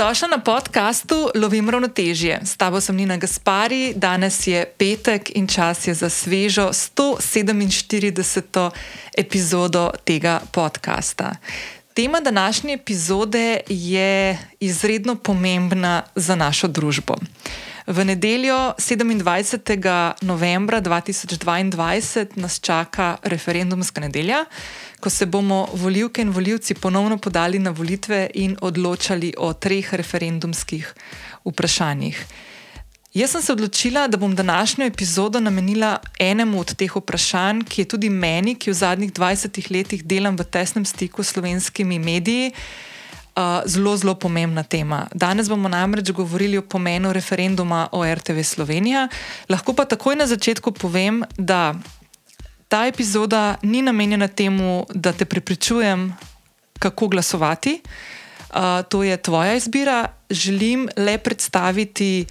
Dobrodošla na podkastu Lovim ravnotežje. S tabo sem Nina Gaspari, danes je petek in čas je za svežo 147. epizodo tega podcasta. Tema današnje epizode je izredno pomembna za našo družbo. V nedeljo 27. novembra 2022 nas čaka referendumska nedelja ko se bomo volivke in voljivci ponovno podali na volitve in odločali o treh referendumskih vprašanjih. Jaz sem se odločila, da bom današnjo epizodo namenila enemu od teh vprašanj, ki je tudi meni, ki v zadnjih 20 letih delam v tesnem stiku s slovenskimi mediji, zelo, zelo pomembna tema. Danes bomo namreč govorili o pomenu referenduma o RTV Slovenija. Lahko pa takoj na začetku povem, da ta epizoda ni namenjena temu, da te prepričujem, kako glasovati. Uh, to je tvoja izbira. Želim le predstaviti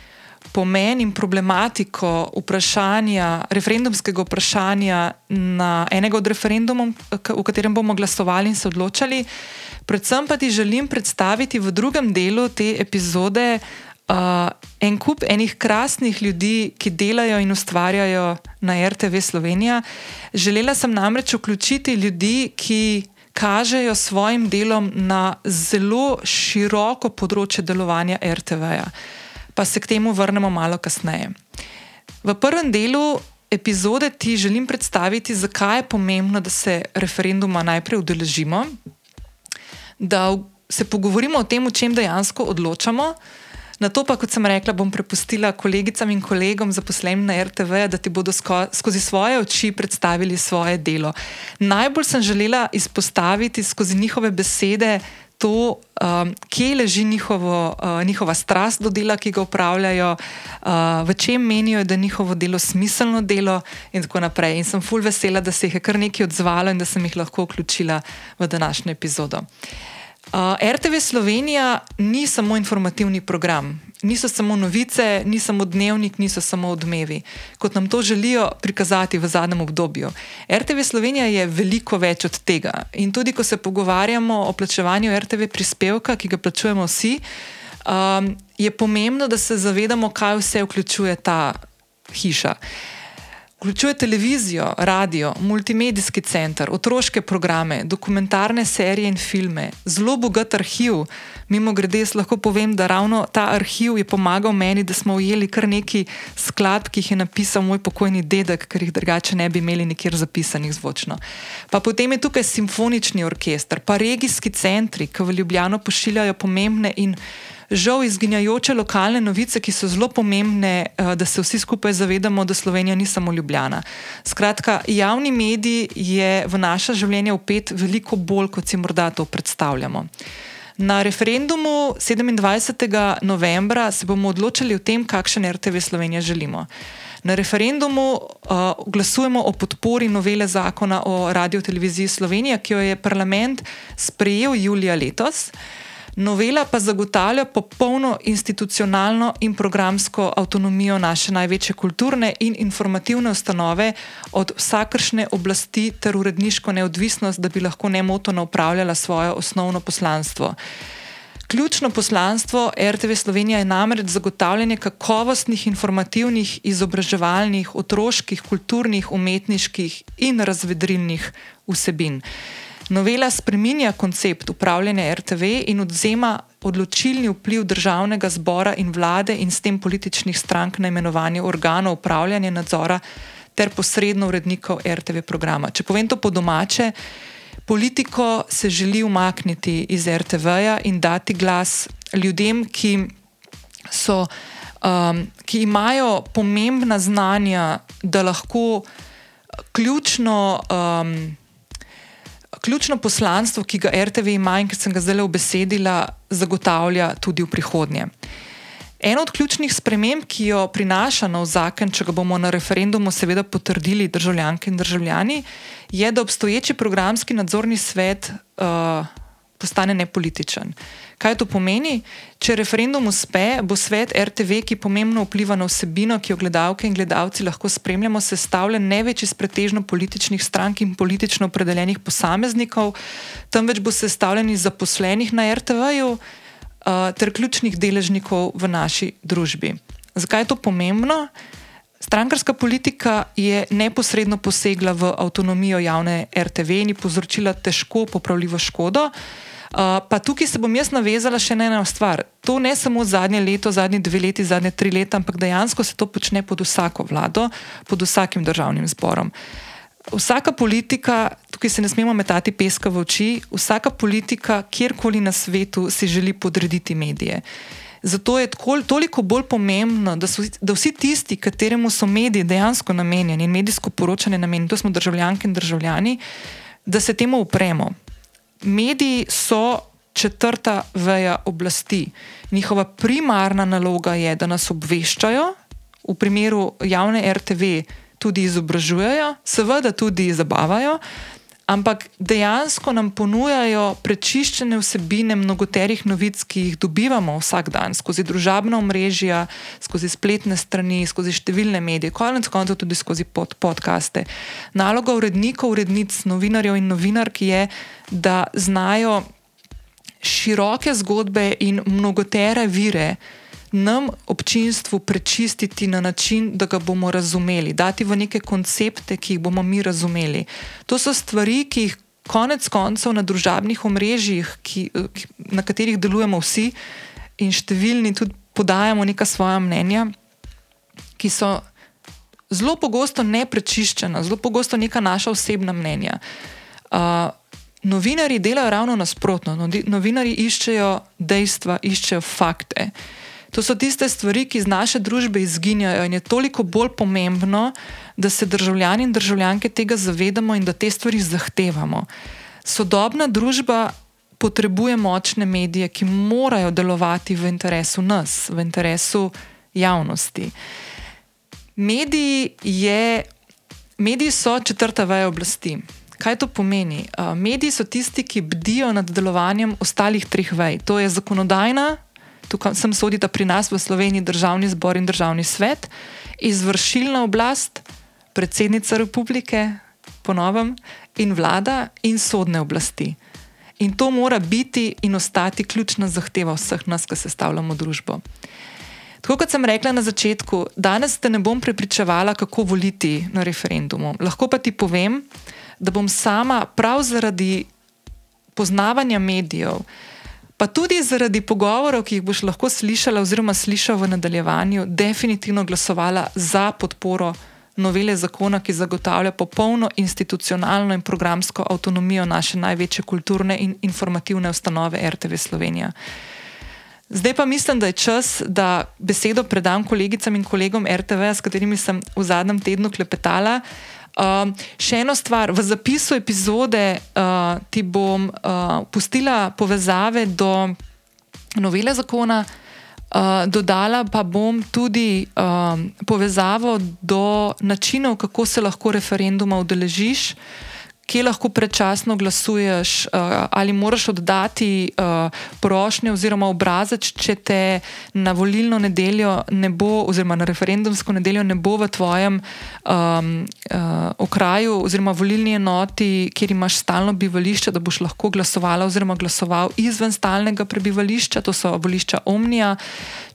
pomen in problematiko vprašanja, referendumskega vprašanja na enega od referendumov, v katerem bomo glasovali in se odločali. Predvsem pa ti želim predstaviti v drugem delu te epizode uh, uh, en kup enih krasnih ljudi, ki delajo in ustvarjajo na RTV Slovenija. Želela sem namreč vključiti ljudi, ki kažejo svojim delom na zelo široko področje delovanja RTV-ja. Pa se k temu vrnemo malo kasneje. V prvem delu epizode ti želim predstaviti, zakaj je pomembno, da se referenduma najprej udeležimo, da se pogovorimo o tem, o čem dejansko odločamo. Na to pa, kot sem rekla, bom prepustila kolegicam in kolegom zaposlenim na RTV, da ti bodo sko skozi svoje oči predstavili svoje delo. Najbolj sem želela izpostaviti skozi njihove besede to, um, kje leži njihovo, uh, njihova strast do dela, ki ga upravljajo, uh, v čem menijo, da je njihovo delo smiselno delo in tako naprej. In sem full vesela, da se jih je kar nekaj odzvalo in da sem jih lahko vključila v današnjo epizodo. Uh, Uh, RTV Slovenija ni samo informativni program, niso samo novice, ni samo dnevnik, niso samo odmevi, kot nam to želijo prikazati v zadnjem obdobju. RTV Slovenija je veliko več od tega. In tudi, ko se pogovarjamo o plačevanju RTV prispevka, ki ga plačujemo vsi, um, je pomembno, da se zavedamo, kaj vse vključuje ta hiša. Uh, Vključuje televizijo, radio, multimedijski center, otroške programe, dokumentarne serije in filme, zelo bogat arhiv. Mimo grede, lahko povem, da ravno ta arhiv je pomagal meni, da smo ujeli kar nekaj skladb, ki jih je napisal moj pokojni dedek, ker jih drugače ne bi imeli nikjer zapisanih zvočno. Pa potem je tukaj simfonični orkester, pa regijski centri, ki v Ljubljano pošiljajo pomembne in žal izginjajoče lokalne novice, ki so zelo pomembne, eh, da se vsi skupaj zavedamo, da Slovenija ni samo Ljubljana. Skratka, javni medij je v naša življenja upet veliko bolj, kot si morda to predstavljamo. Na referendumu 27. novembra se bomo odločili o tem, kakšen RTV Slovenija želimo. Na referendumu uh, glasujemo o podpori novele zakona o radio televiziji Slovenija, ki jo je parlament sprejel julija letos. Uh, Novela pa zagotavlja popolno institucionalno in programsko avtonomijo naše največje kulturne in informativne ustanove od vsakršne oblasti ter uredniško neodvisnost, da bi lahko nemoteno upravljala svoje osnovno poslanstvo. Ključno poslanstvo RTV Slovenija je namreč zagotavljanje kakovostnih informativnih, izobraževalnih, otroških, kulturnih, umetniških in razvedrilnih vsebin. Novela spreminja koncept upravljanja RTV in odzema odločilni vpliv državnega zbora in vlade in s tem političnih strank na imenovanje organov upravljanja nadzora ter posredno urednikov RTV programa. Če povem to po domače, politiko se želi umakniti iz RTV-ja in dati glas ljudem, ki, so, um, ki imajo pomembna znanja, da lahko ključno. Um, ključno poslanstvo, ki ga RTV ima in ki sem ga zdaj obesedila, zagotavlja tudi v prihodnje. Eno od ključnih sprememb, ki jo prinaša nov zakon, če ga bomo na referendumu seveda potrdili državljanke in državljani, je, da obstoječi programski nadzorni svet uh, postane nepolitičen. Kaj to pomeni? Če referendum uspe, bo svet RTV, ki pomembno vpliva na vsebino, ki jo gledalke in gledalci lahko spremljamo, sestavljen ne več iz pretežno političnih strank in politično opredeljenih posameznikov, temveč bo sestavljen iz zaposlenih na RTV-ju. uh, ter ključnih deležnikov v naši družbi. Zakaj je to pomembno? Strankarska politika je neposredno posegla v avtonomijo javne RTV in povzročila težko popravljivo škodo. Uh, pa tukaj se bom jaz navezala še na eno stvar. To ne samo zadnje leto, zadnje dve leti, zadnje tri leta, ampak dejansko se to počne pod vsako vlado, pod vsakim državnim zborom. Vsaka politika, tukaj se ne smemo metati peska v oči, vsaka politika, kjerkoli na svetu, si želi podrediti medije. Zato je tkol, toliko bolj pomembno, da, so, da vsi tisti, kateremu so mediji dejansko namenjeni in medijsko poročanje namenjeno, to smo državljanke in državljani, da se temu upremo. Mediji so četrta veja oblasti. Njihova primarna naloga je, da nas obveščajo, v primeru javne RTV tudi izobražujejo, seveda tudi zabavajo, ampak dejansko nam ponujajo prečiščene vsebine mnogoterih novic, ki jih dobivamo vsak dan skozi družabna omrežja, skozi spletne strani, skozi številne medije, konec koncev tudi skozi pod, podkaste. Naloga urednikov, urednic, novinarjev in novinark je, da znajo široke zgodbe in mnogotere vire nam, občinstvu, prečistiti na način, da ga bomo razumeli, dati v neke koncepte, ki jih bomo mi razumeli. To so stvari, ki jih konec koncev na družabnih omrežjih, ki, na katerih delujemo vsi in številni tudi podajamo neka svoja mnenja, ki so zelo pogosto neprečiščena, zelo pogosto neka naša osebna mnenja. Uh, Novinari delajo ravno nasprotno. Novinari iščejo dejstva, iščejo fakte. To so tiste stvari, ki iz naše družbe izginjajo in je toliko bolj pomembno, da se državljani in državljanke tega zavedamo in da te stvari zahtevamo. Sodobna družba potrebuje močne medije, ki morajo delovati v interesu nas, v interesu javnosti. Mediji, je, mediji so četrta veja oblasti. Kaj to pomeni? Mediji so tisti, ki bdijo nad delovanjem ostalih treh vej. To je zakonodajna, tukaj sem sodita pri nas v Sloveniji državni zbor in državni svet, izvršilna oblast, predsednica republike, ponovem, in vlada in sodne oblasti. In to mora biti in ostati ključna zahteva vseh nas, ki sestavljamo družbo. Tako kot sem rekla na začetku, danes te ne bom prepričevala, kako voliti na referendumu. Lahko pa ti povem, da bom sama prav zaradi poznavanja medijev, pa tudi zaradi pogovorov, ki jih boš lahko slišala, oziroma slišal v nadaljevanju, definitivno glasovala za podporo novele zakona, ki zagotavlja popolno institucionalno in programsko avtonomijo naše največje kulturne in informativne ustanove RTV Slovenija. Zdaj pa mislim, da je čas, da besedo predam kolegicam in kolegom RTV, s katerimi sem v zadnjem tednu klepetala. Uh, še eno stvar, v zapisu epizode uh, ti bom uh, pustila povezave do novele zakona, uh, dodala pa bom tudi uh, povezavo do načinov, kako se lahko referenduma udeležiš. Uh, kje lahko predčasno glasuješ, uh, ali moraš oddati uh, prošnje oziroma obrazec, če te na volilno nedeljo ne bo, oziroma na referendumsko nedeljo ne bo v tvojem um, uh, okraju oziroma volilni enoti, kjer imaš stalno bivališče, da boš lahko glasovala oziroma glasoval izven stalnega prebivališča, to so volišča Omnija.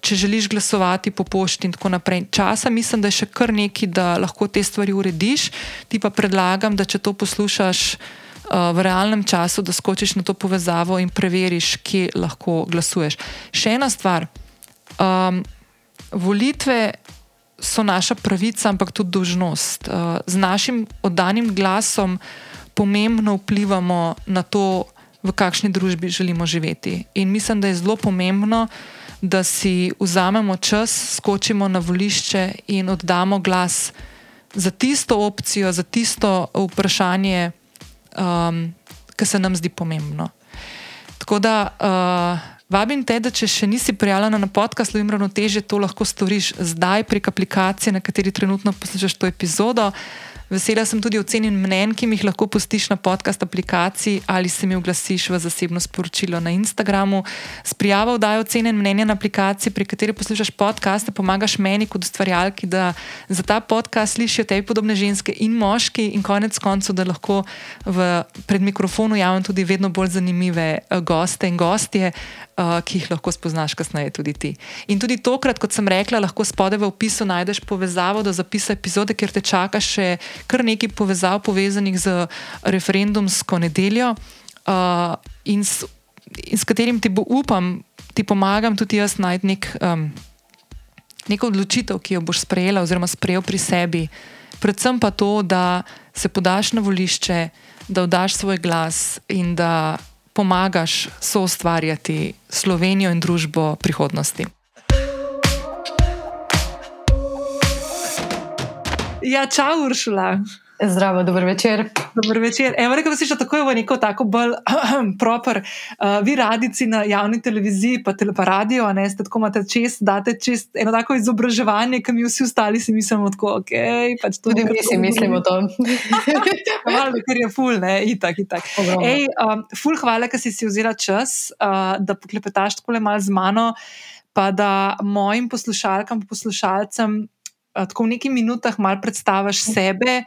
Če želiš glasovati po pošti, in tako naprej. Časa mislim, da je še kar nekaj, da lahko te stvari urediš. Ti pa predlagam, da če to poslušaš, uh, v realnem času, da skočiš na to povezavo in preveriš, kje lahko glasuješ. Še ena stvar. Um, volitve so naša pravica, ampak tudi dožnost. Uh, z našim oddanim glasom pomembno vplivamo na to, v kakšni družbi želimo živeti. In mislim, da je zelo pomembno, da si vzamemo čas, skočimo na volišče in oddamo glas za tisto opcijo, za tisto vprašanje, um, ki se nam zdi pomembno. Tako da uh, vabim te, da če še nisi prijavljena na podcast, Lovim ravnoteže, to lahko storiš zdaj prek aplikacije, na kateri trenutno poslušaš to epizodo. Vesela sem tudi ocenin mnen, ki mi jih lahko pustiš na podcast aplikaciji ali se mi oglasiš v zasebno sporočilo na Instagramu. S prijavo dajo ocenjen mnenja na aplikaciji, pri kateri poslušaš podcast, pomagaš meni kot ustvarjalki, da za ta podcast slišijo tebi podobne ženske in moški in konec koncev, da lahko v, pred mikrofonom javim tudi vedno bolj zanimive eh, goste in gostje. Uh, ki jih lahko spoznaš kasneje tudi ti. In tudi tokrat, kot sem rekla, lahko spodaj v opisu najdeš povezavo do zapisa epizode, ker te čaka še kar nekaj povezav povezanih z referendumsko nedeljo uh, in, s, in s katerim ti bo upam, ti pomagam tudi jaz najti nek, um, neko odločitev, ki jo boš sprejela oziroma sprejel pri sebi. Predvsem pa to, da se podaš na volišče, da vdaš svoj glas in da pomagaš soustvarjati Slovenijo in družbo prihodnosti. Ja, čau, Uršula. Zdravo, dober večer. Dober večer. Evo, rekel si, da tako je v neko tako bolj proper. Uh, vi radici na javni televiziji, pa tele pa radio, ne ste tako imate čest, date čest eno tako izobraževanje, ki mi vsi ostali si mislimo tako, ok. Pač Tudi mi si mislimo to. Hvala, ker je ful, ne, itak, itak. Ej, um, ful, hvala, ker si si vzela čas, uh, da poklepetaš tako le malo z mano, pa da mojim poslušalkam, poslušalcem uh, tako v nekaj minutah mal predstaviš sebe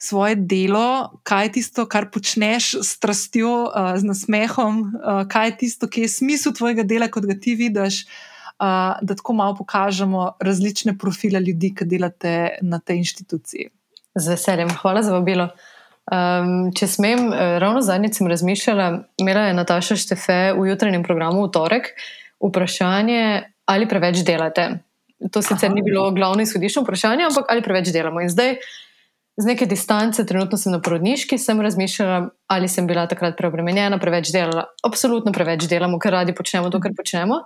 svoje delo, kaj je tisto, kar počneš s strastjo, uh, z nasmehom, uh, kaj je tisto, ki je smisel tvojega dela, kot ga ti vidiš, uh, da tako malo pokažemo različne profile ljudi, ki delate na tej inštituciji. Z veseljem, hvala za vabilo. Um, če smem, ravno zadnjič sem razmišljala, imela je Nataša Štefe v jutranjem programu v torek vprašanje, ali preveč delate. To sicer Aha. ni bilo glavno izhodišče vprašanja, ampak ali preveč delamo. In zdaj, z neke distance, trenutno sem na porodniški, sem razmišljala, ali sem bila takrat preobremenjena, preveč delala. Absolutno preveč delamo, ker radi počnemo to, kar počnemo.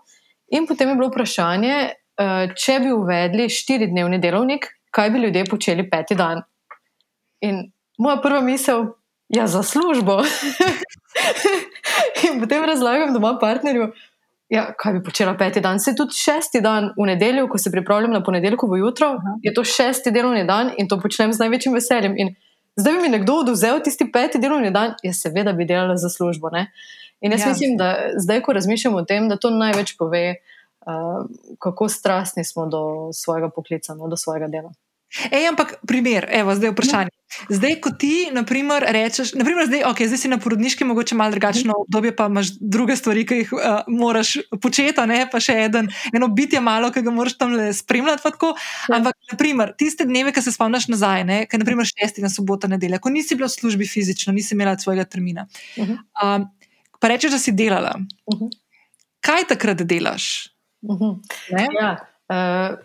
In potem je bilo vprašanje, eh, če bi uvedli štiridnevni delovnik, kaj bi ljudje počeli peti dan. In moja prva misel je ja, za službo. in potem razlagam doma partnerju. Ja, kaj bi počela peti dan? Se tudi šesti dan v nedeljo, ko se pripravljam na ponedeljkovo jutro, Aha. je to šesti delovni dan in to počnem z največjim veseljem. In zdaj bi mi nekdo oduzel tisti peti delovni dan, jaz seveda bi delala za službo. Ne? In jaz ja. mislim, da zdaj, ko razmišljam o tem, da to največ pove, uh, kako strastni smo do svojega poklica, no, do svojega dela. Ej, ampak primer, evo, zdaj je vprašanje. Zdaj, ko ti, naprimer, rečeš, naprimer, zdaj, okay, zdaj si na porodniški, mogoče malo drugačno obdobje, pa imaš druge stvari, ki jih uh, moraš početi, ne pa še eden, eno bitje malo, ki ga moraš tam le spremljati. Ja. Ampak, naprimer, tiste dneve, ki se spomniš nazaj, ne, ki naprimer šesti na sobota, nedelja, ko nisi bila v službi fizično, nisi imela svojega termina. Uh -huh. um, pa rečeš, da si delala. Uh -huh. Kaj takrat delaš? Uh -huh. Ja. Uh,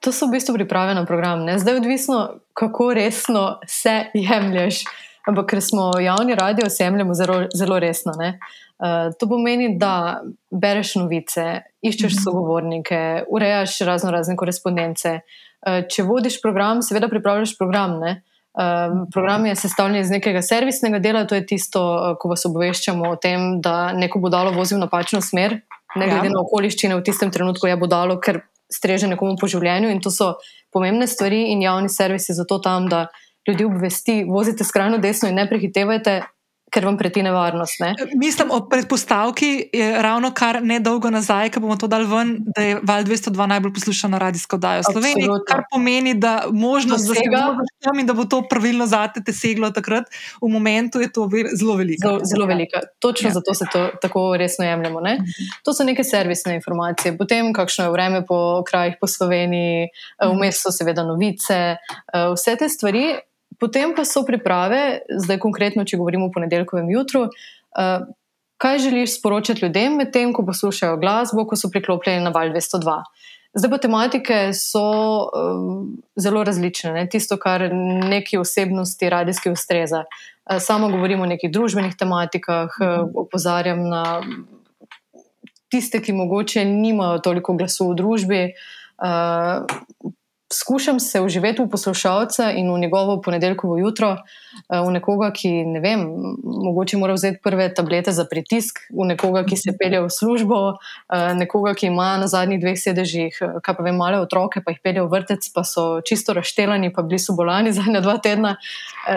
to so v bistvu priprave na program. Ne? Zdaj je odvisno, kako resno se jemliš. Ampak, ker smo javni radio, se jemljemo zelo, zelo resno. Uh, to pomeni, da bereš novice, iščeš mhm. sogovornike, urejaš razno razne korespondence. Uh, če vodiš program, seveda pripravljaš program. Ne? Um, program je sestavljen iz nekega servisnega dela, to je tisto, ko vas obveščamo o tem, da neko budalo vozi v napačno smer, ne glede ja. na okoliščine, v tistem trenutku je budalo, ker streže nekomu po življenju in to so pomembne stvari in javni servis je zato tam, da ljudi obvesti, vozite skrajno desno in ne prehitevajte, ker vam preti nevarnost. Ne? Mislim, o predpostavki je ravno kar nedolgo nazaj, ko bomo to dali ven, da je Val 202 najbolj poslušana radijska oddaja v Sloveniji. Absolutno. Kar pomeni, da možnost, Dosega. da se tam in da bo to pravilno zate te seglo takrat, v momentu je to zelo veliko. Zelo, zelo velika. Točno ja. zato se to tako resno jemljemo. Ne? Mhm. To so neke servisne informacije. Potem, kakšno je vreme po krajih po Sloveniji, mhm. vmes so seveda novice, eh, vse te stvari. Potem pa so priprave, zdaj konkretno, če govorimo o ponedeljkovem jutru, uh, kaj želiš sporočati ljudem, medtem ko poslušajo glasbo, ko so priklopljeni na Val 202. Zdaj pa tematike so uh, zelo različne, ne? tisto, kar neki osebnosti radijski ustreza. Uh, samo govorimo o nekih družbenih tematikah, uh, opozarjam na tiste, ki mogoče nimajo toliko glasu v družbi. Uh, skušam se uživati v poslušalca in v njegovo ponedeljkovo jutro, eh, v nekoga, ki ne vem, mogoče mora vzeti prve tablete za pritisk, v nekoga, ki se pelje v službo, eh, nekoga, ki ima na zadnjih dveh sedežih, eh, kaj pa vem, male otroke, pa jih pelje v vrtec, pa so čisto raštelani, pa bili so bolani zadnja dva tedna.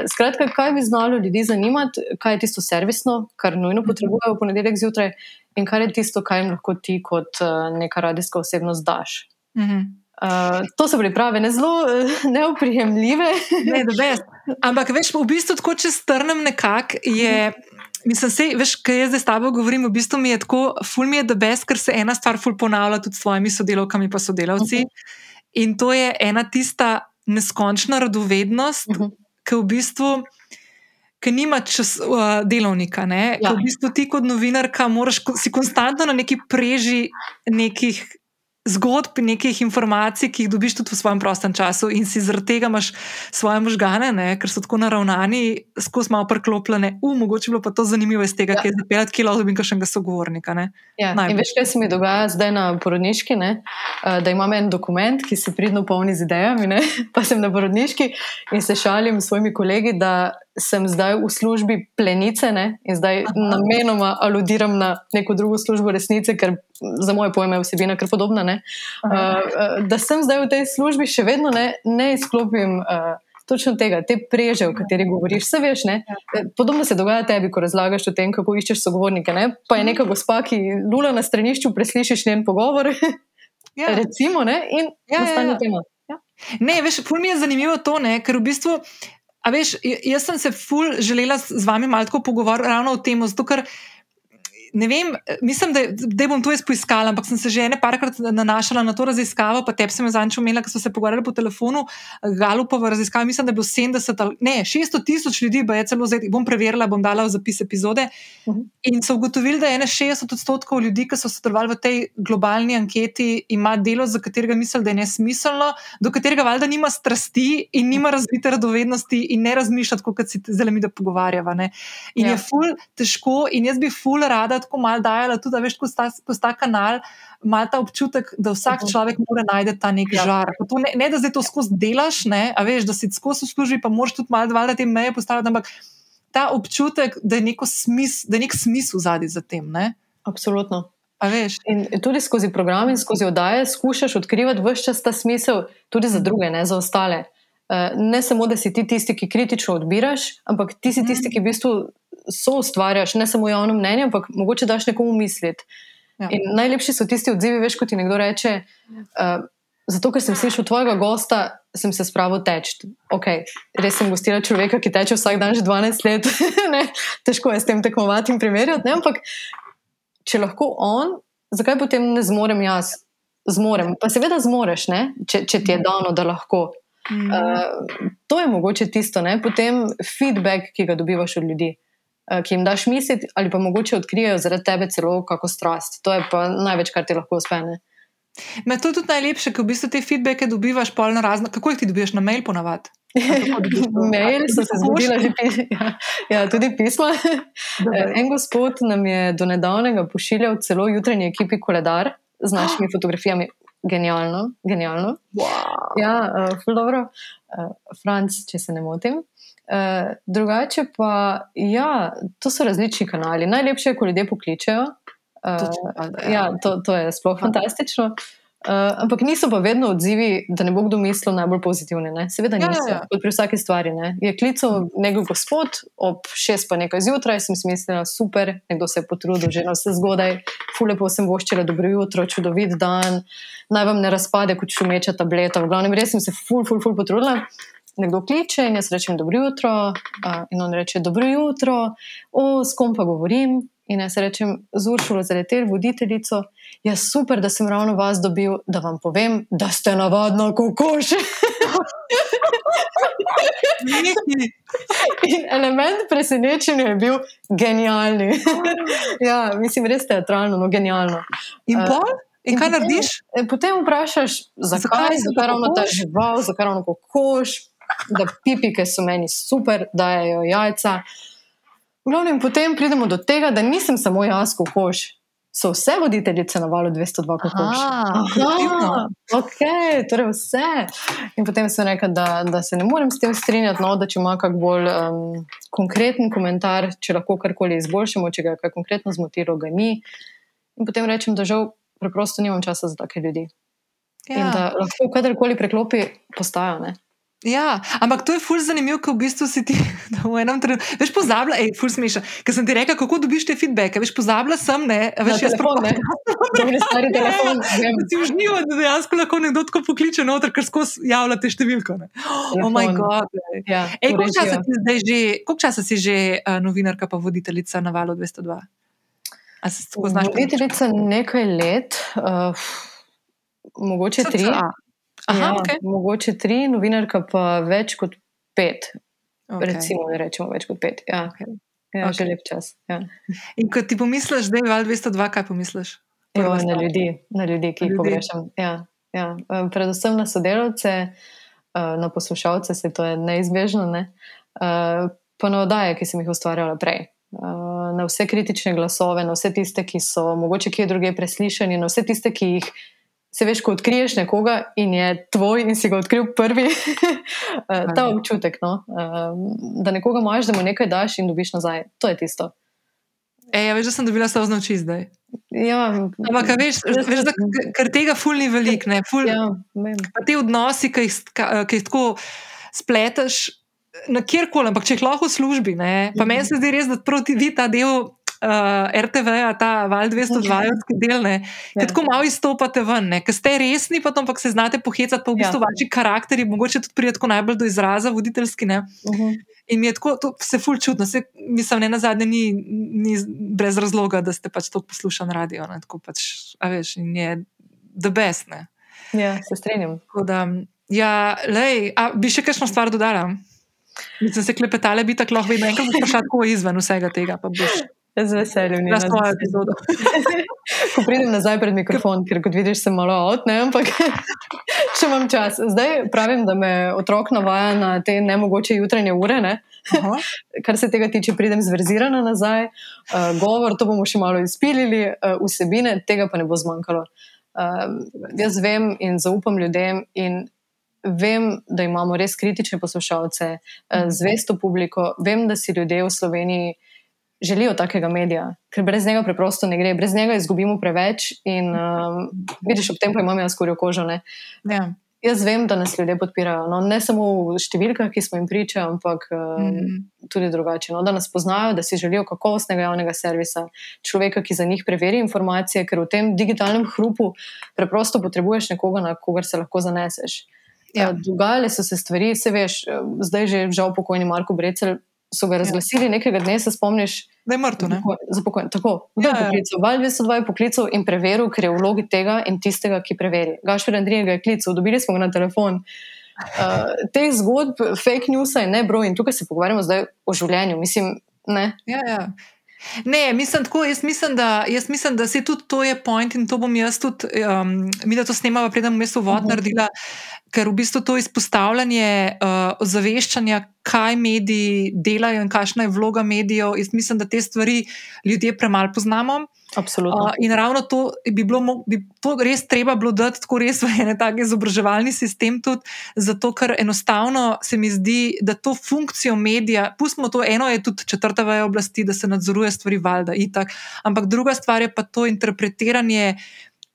Skratka, kaj bi znalo ljudi zanimati, kaj je tisto servisno, kar nujno potrebujejo v ponedeljek zjutraj, in kaj je tisto, kaj jim lahko ti kot neka radijska osebnost daš. Mm -hmm. Uh, to so priprave ne zelo uh, neoprijemljive. Ne, Ampak veš, v bistvu, tako če strnem nekako, je mislim, sej, veš, kaj jaz zdaj s tabo govorim, v bistvu mi je tako, ful mi je the best, ker se ena stvar ful ponavlja tudi s svojimi sodelavkami in sodelavci. Uh mhm. -huh. In to je ena tista neskončna radovednost, uh mhm. -huh. ki v bistvu. Ker nima čas, uh, delovnika, ja. v bistvu ti kot novinarka, moraš si konstantno na neki preži nekih zgodb, nekih informacij, ki jih dobiš tudi v svojem prostem času, in si zaradi tega imaš svoje možgane, ne, ker so tako naravnani, skozi malo preklopljene. U, mogoče bilo pa to zanimivo iz tega, ja. ki je zapeljati kilo dobim kakšnega sogovornika. Ja. In veš, kaj se mi dogaja zdaj na porodniški, ne? Eh, da imam en dokument, ki se pridno polni z idejami, ne? pa sem na porodniški in se šalim s svojimi kolegi, da sem zdaj v službi plenice ne? in zdaj Aha. namenoma aludiram na neko drugo službo resnice, ker za moje pojme je vsebina kar podobna. Uh, da sem zdaj v tej službi, še vedno ne, ne izklopim. Uh, Točno tega, te preže, o kateri govoriš, vse veš. Ne? Podobno se dogaja tebi, ko razlagaš o tem, kako iščeš sogovornike. Ne? Pa je neka gospa, ki lula na stranišču, preslišiš njen pogovor. Ja. Recimo, ne? in ja, ostane ja, ja. tema. Ja. Ne, veš, ful mi je zanimivo to, ne? ker v bistvu. A veš, jaz sem se ful želela z vami malo pogovarjati ravno o tem, zato ker ne vem, mislim, da, da bom to jaz poiskala, ampak sem se že nekajkrat nanašala na to raziskavo, pa tebi sem jo zanjčo omenila, ker smo se pogovarjali po telefonu, Galupova raziskava, mislim, da je bilo 70 ali ne, 600 tisoč ljudi, pa je celo zdaj, bom preverila, bom dala v zapis epizode. Uh mhm. -huh. In so ugotovili, da je 60 odstotkov ljudi, ki so sodelovali v tej globalni anketi, ima delo, za katerega mislijo, da je nesmiselno, do katerega valjda nima strasti in nima razvite radovednosti in ne razmišlja, kot se zdaj mi da pogovarjava. Ne. In ja. je ful težko, in jaz bi ful rada tako malo dajala, tudi da veš, ko sta, ko sta kanal, ima ta občutek, da vsak mhm. človek mora najti ta nek ja. žar. Ne, ne, da zdaj to skozi delaš, ne, a veš, da si skozi služi, pa moraš tudi malo dvajset te meje postaviti, ampak ta občutek, da je, smis, da je nek smisel zadnji za tem. Ne. Absolutno. In tudi skozi program in skozi oddaje skušaš odkrivati vse čas ta smisel, tudi za druge, ne za ostale. Eh, ne samo, da si ti tisti, ki kritično odbiraš, ampak ti si tisti, ki v bistvu so ustvarjaš, ne samo javno mnenje, ampak mogoče daš nekomu misliti. Ja. Najlepši so tisti odzivi, veš, kot ti nekdo reče. Uh, zato, ker sem slišal tvojega gosta, sem se spravil teč. Okay, res sem gostila človeka, ki teče vsak dan že 12 let. Težko je s tem tekmovati in primerjati. Ampak če lahko on, zakaj potem ne zmorem jaz? Zmorem. Pa seveda zmoreš, če, če ti je dano, da lahko. Uh, to je mogoče tisto, ne? potem feedback, ki ga dobivaš od ljudi. Eh, ki jim daš misliti, ali pa mogoče odkrijejo zaradi tebe celo kako strast. To je pa največ, kar ti lahko uspene. Me to tudi najlepše, ko v bistvu te feedbacke dobivaš polno razno. Kako jih ti dobiš na mail ponavad? mail sem se zgodila že ja, ja, tudi pisma. en gospod nam je do nedavnega pošiljal celo jutranji ekipi koledar z našimi fotografijami. Genialno, genialno. Wow. Ja, uh, dobro. Uh, Franc, če se ne motim. Uh, drugače pa, ja, to so različni kanali. Najlepše je, ko ljudje pokličejo. Uh, ja. ja, to, to je sploh fantastično. Uh, ampak niso pa vedno odzivi, da ne bo kdo mislil najbolj pozitivne. Ne? Seveda ja, niso, ja, ja. kot pri vsaki stvari. Ne? Je klical nekdo gospod ob šest pa nekaj zjutraj, sem si mislila, super, nekdo se je potrudil, že vse zgodaj, fulepo sem voščila, dobro jutro, čudovit dan, naj vam ne razpade kot šumeča tableta. V glavnem, res sem se ful, ful, ful potrudila nekdo kliče in jaz rečem: Dobro jutro. Uh, in on reče: Dobro jutro, o, s kom pa govorim. In jaz rečem: Z Uršulo Zaletel, voditeljico. Je ja, super, da sem ravno vas dobil, da vam povem, da ste navadno kokoši. In element presenečenja je bil genialni. ja, mislim, res teatralno, no genialno. In pa? In, in kaj potem, narediš? Potem vprašaš, zakaj, zakaj, zakaj ravno ta žival, zakaj ravno kokoš, da pipike so meni super, dajo jajca. V glavnem, potem pridemo do tega, da nisem samo jaz kokoš. So vse voditeljice na valu 202 kokoš. Ok, torej vse. In potem sem rekel, da, da se ne morem s tem strinjati, no, da če ima kak bolj um, konkreten komentar, če lahko karkoli izboljšamo, če ga je kaj konkretno zmotilo, ga ni. In potem rečem, da žal preprosto nimam časa za take ljudi. Ja. In da lahko kadarkoli preklopi, postajajo. Ja, ampak to je ful zanimivo, ko v bistvu si ti v enem trenutku. Veš, pozabila, hej, ful smeša. Ker sem ti rekla, kako dobiš te feedbacke. Veš, pozabila sem, ne, veš, jaz telefon, ne. Stari telefon. Si užniva, da dejansko lahko nekdo tako pokliče noter, ker skozi javlja te številke. Ne. Oh moj bog. Ja, Ej, koliko časa si zdaj že, koliko časa si že uh, novinarka pa voditeljica na valu 202? A se tako znaš? Voditeljica nekaj let, uh, mogoče tri. Aha, ja, okay. Mogoče tri, novinarka pa več kot pet. Okay. Recimo, da rečemo več kot pet. Ja, Okay. ja Okay. že lep čas. Ja. In ko ti pomisliš, da je val 202, kaj pomisliš? Jo, na, ljudi, na ljudi, ki Na jih ljudi. pogrešam. Ja, ja. Eh, Predvsem na sodelavce, eh, na poslušalce, se to je neizbežno, ne? Eh, pa na oddaje, ki sem jih ustvarjala prej. Na vse kritične glasove, na vse tiste, ki so mogoče kje druge preslišani, na vse tiste, ki jih se veš, ko odkriješ nekoga in je tvoj in si ga odkril prvi. Eh, Ta občutek, no? Eh, da nekoga imaš, da mu nekaj daš in dobiš nazaj. To je tisto. Ej, ja, veš, da sem dobila solzne oči zdaj. Ja, Ampak, veš, veš da, ker tega ful ni velik, ne, ful, ja, te odnosi, ki jih, ka- ki jih tako spleteš na kjerkoli, ampak če jih lahko v službi, ne, pa meni se zdi res, da proti vi ta del. Uh, RTV, ta val 202, del, ne, Ja. tako malo izstopate ven, ker ste resni, pa, pa se znate pohecati, pa v bistvu Ja. vaši karakteri, mogoče tudi pride tako najbolj do izraza, voditeljski. Ne. Uh -huh. In mi je tako, to se ful čutno, se, mislim, ne na zadnje, ni, ni brez razloga, da ste pač to poslušali na radio. Ne, tako pač, a veš, in je the best. Ne. Ja, se strinjam. Tako da, ja, lej, a bi še kakšno stvar dodala? Mislim, se klepetale bi tako lahko vedno enkrat vprašati, kako je izven vsega tega, boš Z veseljem. na svojo epizodo. Ko pridem nazaj pred mikrofon, ker kot vidiš, sem malo out, ne, ampak še imam čas. Zdaj pravim, da me otrok navaja na te nemogoče jutranje ure. Ne. Aha. Kar se tega tiče, pridem zverzirana nazaj, uh, govor, to bomo še malo izpilili, uh, vsebine, tega pa ne bo zmanjkalo. Uh, jaz vem in zaupam ljudem, in vem, da imamo res kritične poslušalce, uh, zvesto publiko. Vem, da si ljudje v Sloveniji želijo takega medija, ker brez njega preprosto ne gre, brez njega izgubimo preveč. In um, vidiš, ob tem pa imam jaz skorjo kožo. Ne? Ja. Jaz vem, da nas ljudje podpirajo. No, ne samo v številkah, ki smo jim priča, ampak um, Mm. tudi drugače. No, da nas poznajo, da si želijo kakovostnega javnega servisa, človeka, ki za njih preveri informacije, ker v tem digitalnem hrupu preprosto potrebuješ nekoga, na kogar se lahko zaneseš. Ja. Dogajale so se stvari, se veš, eh, zdaj že žal pokojni Marko Brecel. So ga razglasili ja. nekega dne, se spomniš, Da je mrtev, ne? za pokoj. Tako, kdo je Ja, ja. poklical? Val 202 je poklical in preveril, ker je v vlogi tega in tistega, ki preveri. Gašpir Andrij ga je klical, dobili smo ga na telefon. Uh, teh zgodb, fake news je ne bro in tukaj se pogovarjamo zdaj o življenju. Mislim, ne. Ja, ja. Ne, mislim tako, jaz mislim, da, jaz mislim, da se tudi to je point in to bom jaz tudi, um, mi da to snemava, preden bom jaz uvod Mhm. naredila, ker v bistvu to izpostavljanje uh, ozaveščanja, kaj mediji delajo in kakšna je vloga medijev, jaz mislim, da te stvari ljudje premalo poznamo. Absolutno. Uh, in ravno to bi bilo, bi to res treba bilo dati tako res v en tak izobraževalni sistem, tudi zato, ker enostavno se mi zdi, da to funkcijo medija, pustimo to, eno je tudi četrta veja oblasti, da se nadzoruje stvari, valjda, itak, ampak druga stvar je pa to interpretiranje.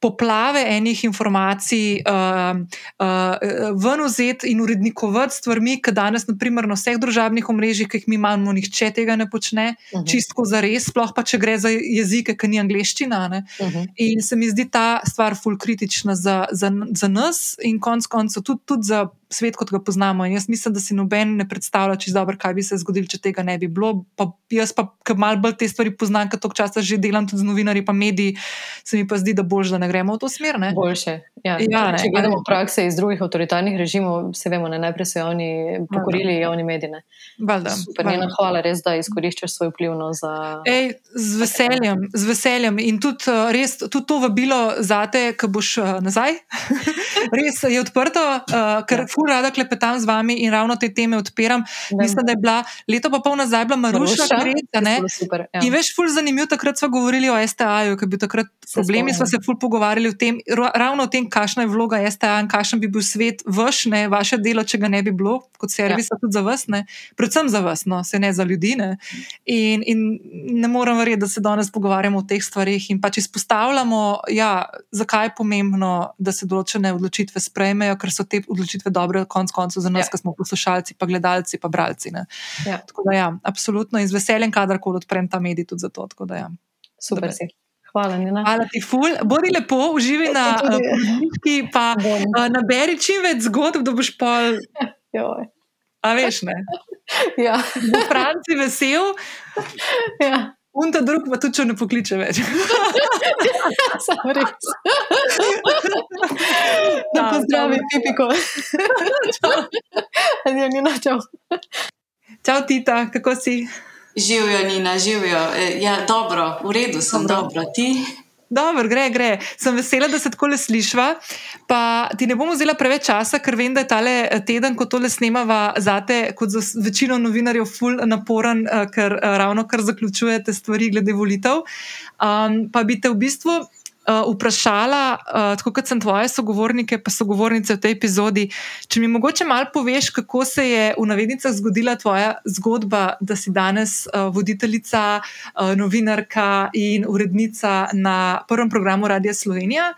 Poplave enih informacij, uh, uh, ven vzeti in urednikovati stvarmi, ki danes, naprimer, na vseh družabnih omrežjih, ki jih mi imamo, nihče tega ne počne, Mhm. čistko za res, sploh pa če gre za jezike, ki ni angliščina. Ne? Mhm. In se mi zdi ta stvar ful kritična za, za, za nas in konec koncev tudi, tudi za svet, kot ga poznamo. In jaz mislim, da si noben ne predstavlja čisto dobro, kaj bi se zgodilo, če tega ne bi bilo. Pa jaz pa, ker malo bolj te stvari poznam, ker toliko časa že delam tudi z novinarji in mediji, se mi pa zdi, da bolj, da ne gremo v to smer. Ne? Boljše. Ja. Ja, ne, Če gledamo a ne. prakse iz drugih avtoritarnih režimov, se vemo, ne, najprej so javni pokorili javni mediji. ne. Valjda, Super, valjda. njena hvala, res, da izkoriščaš svoj vpliv no, za. Ej, z veseljem, z veseljem. In tudi, uh, res, tudi to vabilo za te, ki boš uh, nazaj. res je odprto, uh, ker Ja. ful rada klepetam z vami in ravno te teme odpiram. Vem. Mislim, da je bila leto pa pol nazaj bila Maruša? Zelo Super, ja. In veš, ful zanimivo, takrat smo govorili o STA-ju, ker je bil takrat problemi, spomnim. smo se ful pogovarjali o tem, ra- ravno o tem, kakšna je vloga STA in kakšen bi bil svet vaš, ne, vaše delo, če ga ne bi bilo, kot servisa ja. tudi za vas, ne, predvsem za vas, no, se ne za ljudi. Ne. In, in ne morem verjeti, da se danes pogovarjamo o teh stvarih in pač izpostavljamo, ja, zakaj je pomembno, da se določene odločitve sprejmejo, ker so te odločitve dobre, konc koncev za nas, ja. ki smo poslušalci, pa gledalci, pa bralci. Ja. Tako da, ja, absolutno in z veseljem, kadarkoli odprem ta medij tudi za to. Ja. Super si. Hvala, Nina. Hvala ti, ful. Bodi lepo, uživi na podlagi, pa uh, naberi čim več zgodb, da boš pol. A veš, ne? Ja. Bo Franci vesel. Ja. Un ta drug pa tudi, če ne pokliče več. Sam res. Da pozdravi, Pipiko. Čau. Adijo, Nina, čau. Čau, Tita, kako si? Živijo, Nina, živijo. E, ja, dobro, v redu sem, dobro, dobro. ti. Dobro, gre, gre. Sem vesela, da se tako le slišva. Pa ti ne bom vzela preveč časa, ker vem, da je tale eh, teden, ko tole snemava, zate, kot za večino novinarjev, ful naporen, eh, ker ravno kar zaključujete stvari glede volitev. Um, pa bi te v bistvu uh, vprašala, uh, tako kot sem tvoje sogovornike, pa sogovornice v tej epizodi, če mi mogoče malo poveš, kako se je v navednicah zgodila tvoja zgodba, da si danes uh, voditeljica, uh, novinarka in urednica na prvem programu Radia Slovenija.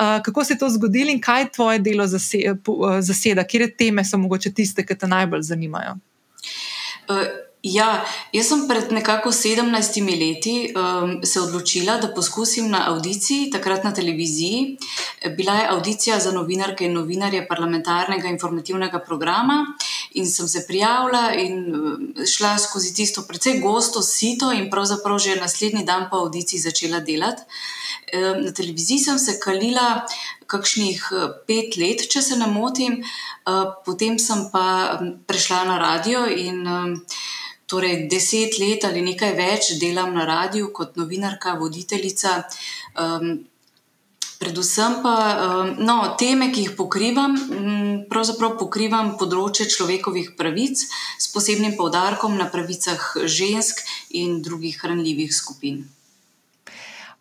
Uh, kako se je to zgodilo in kaj tvoje delo zaseda, kje teme so mogoče tiste, ki te najbolj zanimajo? Uh. Ja, jaz sem pred nekako 17 leti um, se odločila, da poskusim na audiciji, takrat na televiziji. Bila je audicija za novinarke in novinarje parlamentarnega informativnega programa, in sem se prijavila in um, šla skozi tisto precej gosto sito, in pravzaprav že naslednji dan po audiciji začela delati. Um, na televiziji sem se kalila kakšnih uh, pet let, če se ne motim, uh, potem sem pa um, prešla na radio in torej deset let ali nekaj več delam na radiju kot novinarka, voditeljica. Um, predvsem pa um, no, teme, ki jih pokrivam, um, pravzaprav pokrivam področje človekovih pravic s posebnim poudarkom na pravicah žensk in drugih hranljivih skupin.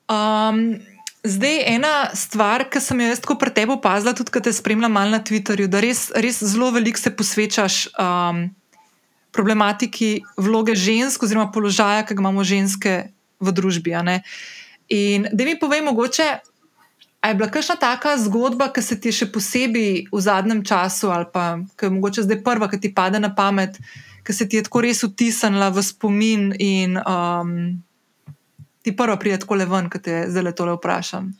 Um. Zdaj, ena stvar, ki sem jo jaz tako pri tebi opazila, tudi ko te spremljam na Twitterju, da res, res zelo veliko se posvečaš um, problematiki vloge žensk, oziroma položaja, ki ga imamo ženske v družbi. In da mi povej, mogoče, je bila kakšna taka zgodba, ki se ti je še posebej v zadnjem času, ali pa ki je mogoče zdaj prva, ki ti pade na pamet, ki se ti je tako res utisnila v spomin in um, ti prva pride tako le ven, ki te zdaj le vprašam.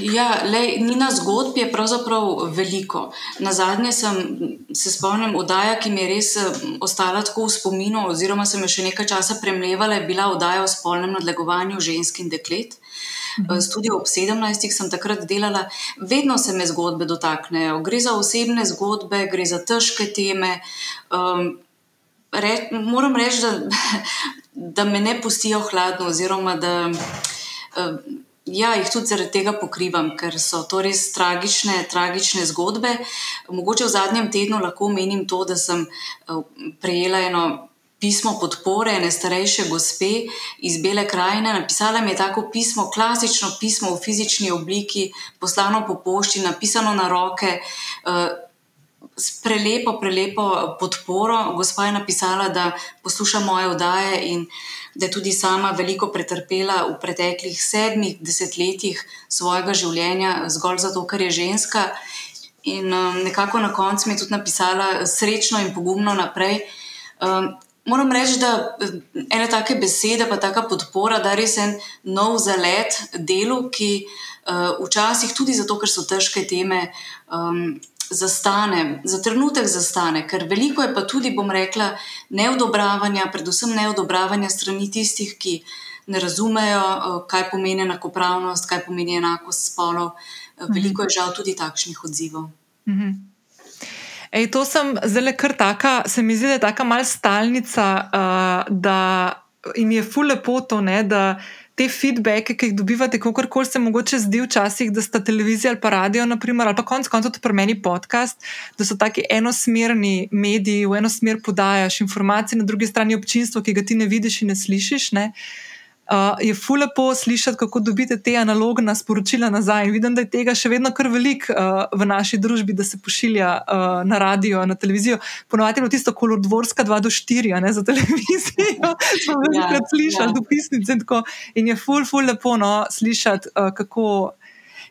Ja, lej, ni na zgodbi, je pravzaprav veliko. Na zadnje sem se spomnil oddaja, ki mi je res eh, ostala tako v spominu, oziroma sem jo še nekaj časa premlevala, je bila oddaja o spolnem nadlegovanju žensk in deklet. Mhm. Tudi ob 17. sem takrat delala, vedno se me zgodbe dotaknejo. Gre za osebne zgodbe, gre za težke teme. Um, re, moram reči, da, da me ne pustijo hladno, oziroma da. Um, Ja, jih tudi zaradi tega pokrivam, ker so to res tragične, tragične zgodbe. Mogoče v zadnjem tednu lahko menim to, da sem eh, prejela eno pismo podpore ene starejše gospe iz Bele krajine. Napisala mi je tako pismo, klasično pismo v fizični obliki, poslano po pošti, napisano na roke. Eh, s prelepo, prelepo podporo. Gospa je napisala, da posluša moje oddaje in da je tudi sama veliko pretrpela v preteklih sedmih desetletjih svojega življenja, zgolj zato, ker je ženska. In um, nekako na koncu mi je tudi napisala srečno in pogumno naprej. Um, moram reči, da um, ene take besede, pa taka podpora, da res en nov zalet delu, ki uh, včasih tudi zato, ker so težke teme. Um, zastane, za trenutek zastane, ker veliko je pa tudi, bom rekla, neodobravanja, predvsem neodobravanja strani tistih, ki ne razumejo, eh, kaj pomeni enakopravnost, kaj pomeni enakost spolov. Eh, veliko je žal tudi takšnih odzivov. Mhm. Ej, to sem zelo kar taka, se mi zdi, da je tako malce stalnica, uh, da jim je fulepo to, ne, da te feedbacke, ki jih dobivate, kako koli se mogoče zdi včasih, da sta televizija ali pa radio, naprimer, ali pa konec koncev tudi pri meni podcast, da so taki enosmerni mediji, v eno smer podajaš informacije, na drugi strani občinstvo, ki ga ti ne vidiš in ne slišiš. Ne? Uh, je fulepo slišati, kako dobite te analogna sporočila nazaj. In vidim, da je tega še vedno kar veliko uh, v naši družbi, da se pošilja uh, na radio, na televizijo. Ponovadi je tisto kolodvorska 2 do 4 ne, za televizijo. Smo velikokrat ja, slišali ja. dopisnice in tako. In je ful, ful lepo no, slišati, uh, kako.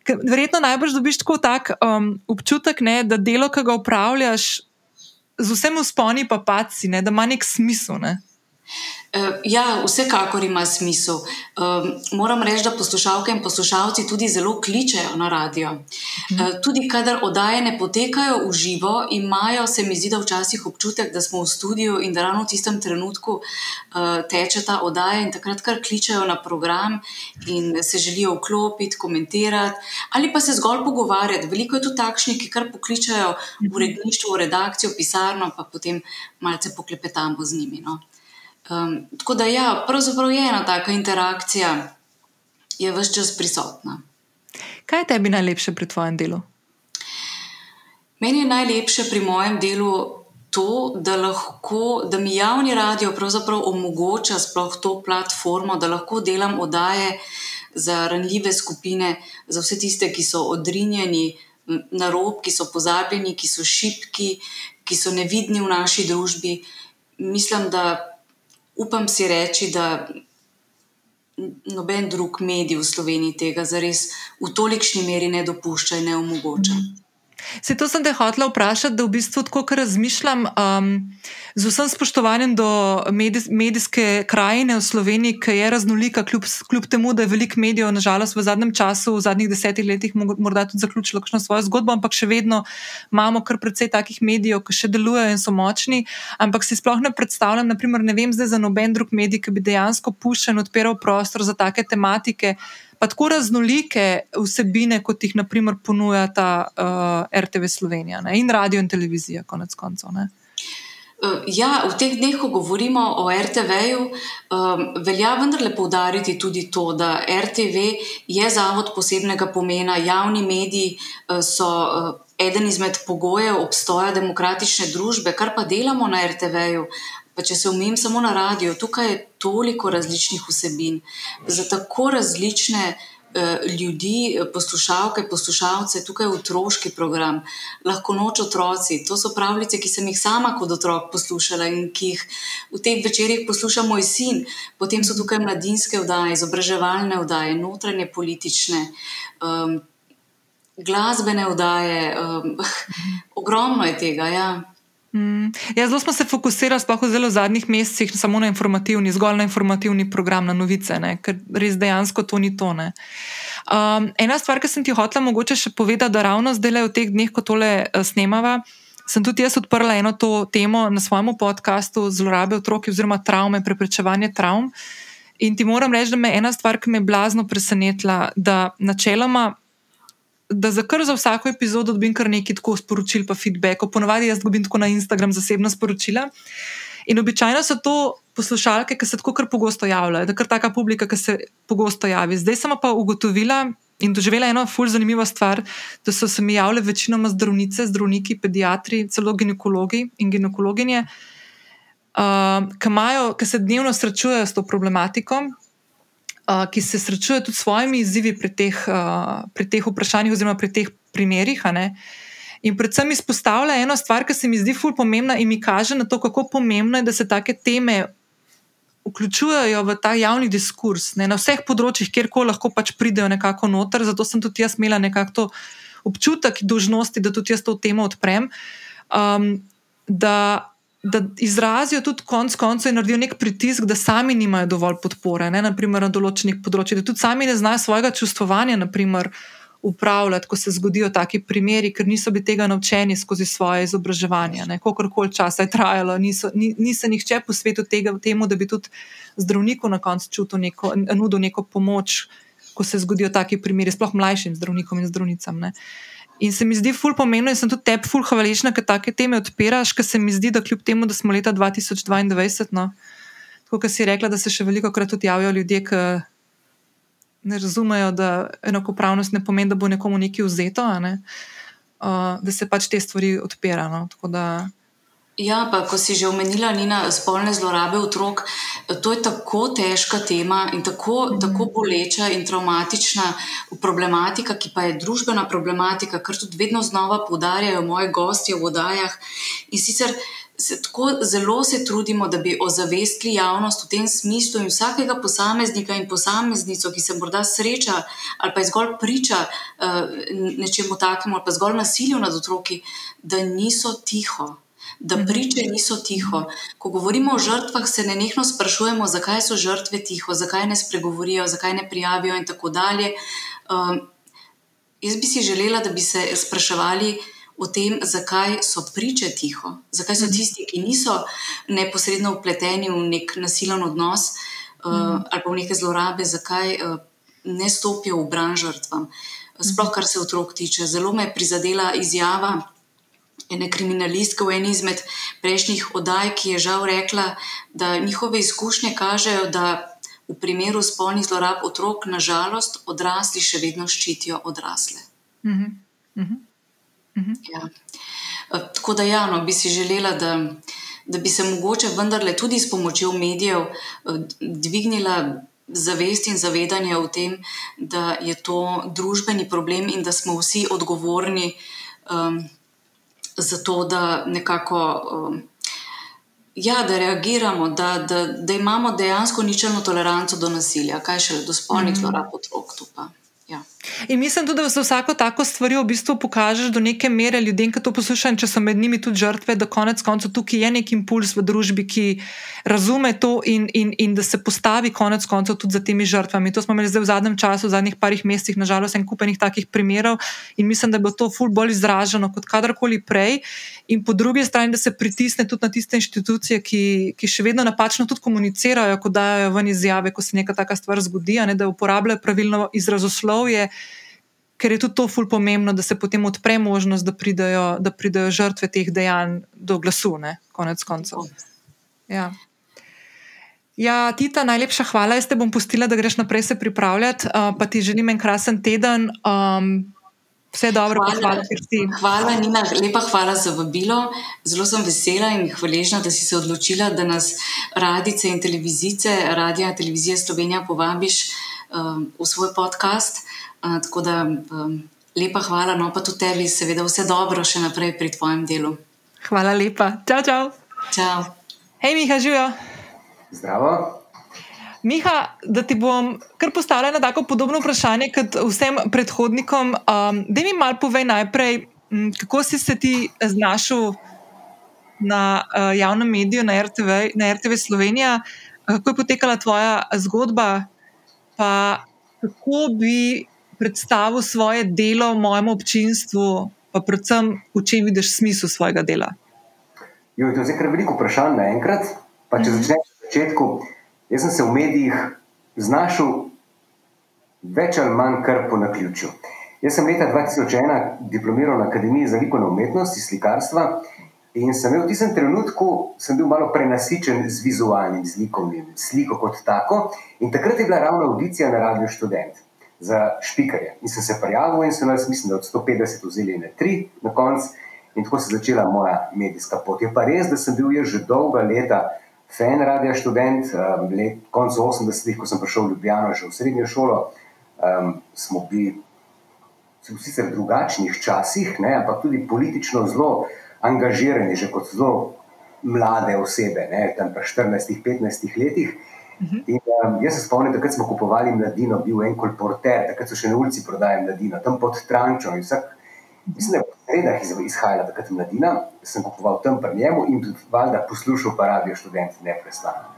Verjetno najbolj dobiš tako tak, um, občutek, ne, da delo, ki ga upravljaš, z vsemi usponi pa paci, ne, da ima nek smisel. Ne. Eh, ja, vsekakor ima smisel. Moram reči, da poslušalke in poslušalci tudi zelo kličejo na radio. Mhm. Eh, tudi, kadar oddaje ne potekajo v živo, imajo, se mi zdi, da včasih občutek, da smo v studiu in da ravno v tistem trenutku eh, teče ta oddaja in takrat kar kličejo na program in se želijo vklopiti, komentirati ali pa se zgolj pogovarjati. Veliko je tudi takšnih, ki kar pokličajo v uredništvo, v redakcijo, v pisarno, pa potem malce poklepetamo z njimi. No. Um, tako da, ja, pravzaprav je ena taka interakcija, ki je vse čas prisotna. Kaj je tebi najlepše pri tvojem delu? Meni je najlepše pri mojem delu to, da, lahko, da mi javni radio omogoča sploh to platformo, da lahko delam oddaje za ranljive skupine, za vse tiste, ki so odrinjeni na rob, ki so pozabljeni, ki so šipki, ki so nevidni v naši družbi. Mislim, da upam si reči, da noben drug medij v Sloveniji tega zares v tolikšni meri ne dopušča in ne omogoča. Se to sem te hotela vprašati, da v bistvu tako, kar razmišljam, um, z vsem spoštovanjem do medij, medijske krajine v Sloveniji, ki je raznolika, kljub, kljub temu, da je veliko medijev, nažalost, v zadnjem času, v zadnjih desetih letih, morda tudi zaključilo kakšno svojo zgodbo, ampak še vedno imamo kar precej takih medijev, ki še delujejo in so močni. Ampak si sploh ne predstavljam, naprimer, ne vem zdaj za noben drug medij, ki bi dejansko puščal in odpiral prostor za take tematike pa tako raznolike vsebine, kot jih naprimer ponuja ta uh, RTV Slovenija ne? in radio in televizija, konec koncev. Uh, ja, v teh dneh, ko govorimo o RTV-ju, um, velja vendarle poudariti tudi to, da RTV je zavod posebnega pomena, javni mediji uh, so uh, eden izmed pogojev obstoja demokratične družbe, kar pa delamo na RTV-ju. Pa če se umem samo na radio, tukaj je toliko različnih vsebin za tako različne uh, ljudi, poslušalke, poslušalce, tukaj je otroški program, lahko noč otroci. To so pravljice, ki sem jih sama kot otrok poslušala in ki jih v teh večerjih posluša moj sin. Potem so tukaj mladinske vdaje, izobraževalne vdaje, notranje politične. Um, Glasbene vdaje, um, ogromno je tega. Ja. Mm. Ja, zelo smo se fokusirali, sploh v zelo zadnjih mesecih, samo na informativni, zgolj na informativni program, na novice, ne? ker res dejansko to ni to. Um, ena stvar, ki sem ti hotela mogoče še povedati, da ravno zdaj v teh dneh, ko tole uh, snemava, sem tudi jaz odprla eno to temo na svojem podkastu zlorabe otrok oziroma travme, preprečevanje travm. In ti moram reči, da me ena stvar, ki me je blazno presenetila, da načeloma da za kar za vsako epizodo dobim kar nekaj tako sporočil, pa feedback. Ponovadi jaz dobim tako na Instagram zasebna sporočila. In običajno so to poslušalke, ki se tako kar pogosto javljajo, da kar taka publika, ki se pogosto javi. Zdaj sem pa ugotovila in doživela eno fulj zanimivo stvar, da so se mi javljale večinoma zdravnice, zdravniki, pediatri, celo ginekologi in ginekologinje, uh, ki se dnevno srečujejo s to problematiko ki se srečuje tudi s svojimi izzivi pri teh, pri teh vprašanjih, oziroma pri teh primerih. In predvsem izpostavlja eno stvar, ki se mi zdi fulj pomembna in mi kaže na to, kako pomembno je, da se take teme vključujejo v ta javni diskurs, ne, na vseh področjih, kjerkoli lahko pač pridejo nekako noter. Zato sem tudi jaz imela nekako občutek dožnosti, da tudi jaz to temo odprem. Um, da da izrazijo tudi konec koncev in naredijo nek pritisk, da sami nimajo dovolj podpore, ne, naprimer na določenih področjih, da tudi sami ne znajo svojega čustvovanja, naprimer. Upravljati, ko se zgodijo taki primeri, ker niso bili tega naučeni skozi svoje izobraževanje. Kakorkoli časa je trajalo, niso, ni, ni se nihče posvetil tega, temu, da bi tudi zdravniku na koncu čutil neko, nudil neko pomoč, ko se zgodijo taki primeri, sploh mlajšim zdravnikom in zdravnicam. Uh, In se mi zdi ful pomembno, in sem tudi tebi ful hvaležna, ker take teme odpiraš, ker se mi zdi, da kljub temu, da smo leta 2022, no, tako kot si rekla, da se še veliko krat tudi javijo ljudje, ki ne razumejo, da enakopravnost ne pomeni, da bo nekomu nekaj vzeto, ne, uh, da se pač te stvari odpirajo. No, Ja, pa ko si že omenila, Nina, spolne zlorabe otrok, to je tako težka tema in tako, mm. tako boleča in traumatična problematika, ki pa je družbena problematika, kar tudi vedno znova poudarjajo moje gostje v vodajah. In sicer se tako zelo se trudimo, da bi ozavestili javnost v tem smislu in vsakega posameznika in posameznico, ki se morda sreča ali pa je zgolj priča uh, nečemu takemu, ali pa zgolj nasilju nad otroki, da niso tiho da mhm. priče niso tiho. Ko govorimo o žrtvah, se ne nekno sprašujemo, zakaj so žrtve tiho, zakaj ne spregovorijo, zakaj ne prijavijo in tako dalje. Um, jaz bi si želela, da bi se spraševali o tem, zakaj so priče tiho, zakaj so mhm. tisti, ki niso neposredno upleteni v nek nasilen odnos uh, ali pa v neke zlorabe, zakaj uh, ne stopijo v bran žrtvam. Sploh, kar se otrok tiče. Zelo me je prizadela izjava ene kriminalistke v eni izmed prejšnjih oddaj, ki je žal rekla, da njihove izkušnje kažejo, da v primeru spolnih zlorab otrok, nažalost, odrasli še vedno ščitijo odrasle. Uh -huh. Uh -huh. Ja. E, tako da, ja, no, bi si želela, da, da bi se mogoče vendarle tudi s pomočjo medijev e, dvignila zavest in zavedanje o tem, da je to družbeni problem in da smo vsi odgovorni. Um, zato da nekako. Um, Ja, da reagiramo, da, da, da imamo dejansko ničelno toleranco do nasilja, kaj še do spolnih mhm. zlorab mm. otrok. Ja. In mislim tudi, da se vsako tako stvari v bistvu pokažeš do neke mere ljudem, ki to poslušajo, če so med njimi tudi žrtve, da konec koncev tukaj je nek impuls v družbi, ki razume to in, in, in da se postavi konec koncev tudi za temi žrtvami. To smo imeli zdaj v zadnjem času, v zadnjih parih mesecih, nažalost, en kupenih takih primerov in mislim, da bo to ful bolj izraženo kot kadarkoli prej. In po drugi strani, da se pritisne tudi na tiste inštitucije, ki, ki še vedno napačno tudi komunicirajo, ko dajo ven izjave, ko se neka taka stvar zgodi, ne, da uporabljajo pravilno izrazoslovje ker je tudi to ful pomembno, da se potem odpre možnost, da pridajo, da pridajo žrtve teh dejanj do glasu, ne? konec koncev. Ja. Ja, Tita, najlepša hvala. Jaz te bom pustila, da greš naprej se pripravljati, uh, pa ti želim en krasen teden. Um, vse dobro, hvala, hvala, hvala, Nina, lepa hvala za vabilo. Zelo sem vesela in hvaležna, da si se odločila, da nas radice in televizice, radio in televizija Slovenija povabiš um, v svoj podcast. Uh, tako da um, lepa hvala, no pa tudi tebi, seveda, vse dobro še naprej pri tvojem delu. Hvala lepa. Čau, čau. čau. Hej, Miha, živijo. Zdravo. Miha, da ti bom kar postavila na tako podobno vprašanje kot vsem predhodnikom. Um, da mi malo povej najprej, m, kako si se ti znašel na uh, javnem mediju, na RTV, na RTV Slovenija, kako je potekala tvoja zgodba, pa kako bi predstavil svoje delo mojemu občinstvu, pa predvsem v čem vidiš smisel svojega dela? Jo, to je zdaj kar veliko vprašanj naenkrat. Pa če mm -hmm. začneš na začetku, jaz sem se v medijih znašel več ali manj kar po naključju. Jaz sem leta 2001 diplomiral na Akademiji za likovno umetnost iz slikarstva in sem imel v tistem trenutku, sem bil malo prenasičen z vizualnim, z likovnim, sliko kot tako. In takrat je bila ravno audicija na Radio Student za špikarje. In sem se prijavil in so nas, mislim, da od 150 vzeli na tri na konc. In tako se je začela moja medijska pot. Je pa res, da sem bil jaz že dolga leta fan radia študent, um, let, konc 80-ih, ko sem prišel v Ljubljano, že v srednjo šolo, um, smo bili v sicer drugačnih časih, ne, ampak tudi politično zelo angažirani, že kot zelo mlade osebe, ne, tam pa 14-15 letih. Mhm. In, um, jaz se spomnim, da smo kupovali mladino, bil en kolporter, takrat so še na ulici prodajali mladino, tam pod Trančo. Vsak, mislim, da je po sredah izhajala takrat mladina, sem kupoval tam pri njemu in valjda poslušal pa radio študenti neprestano.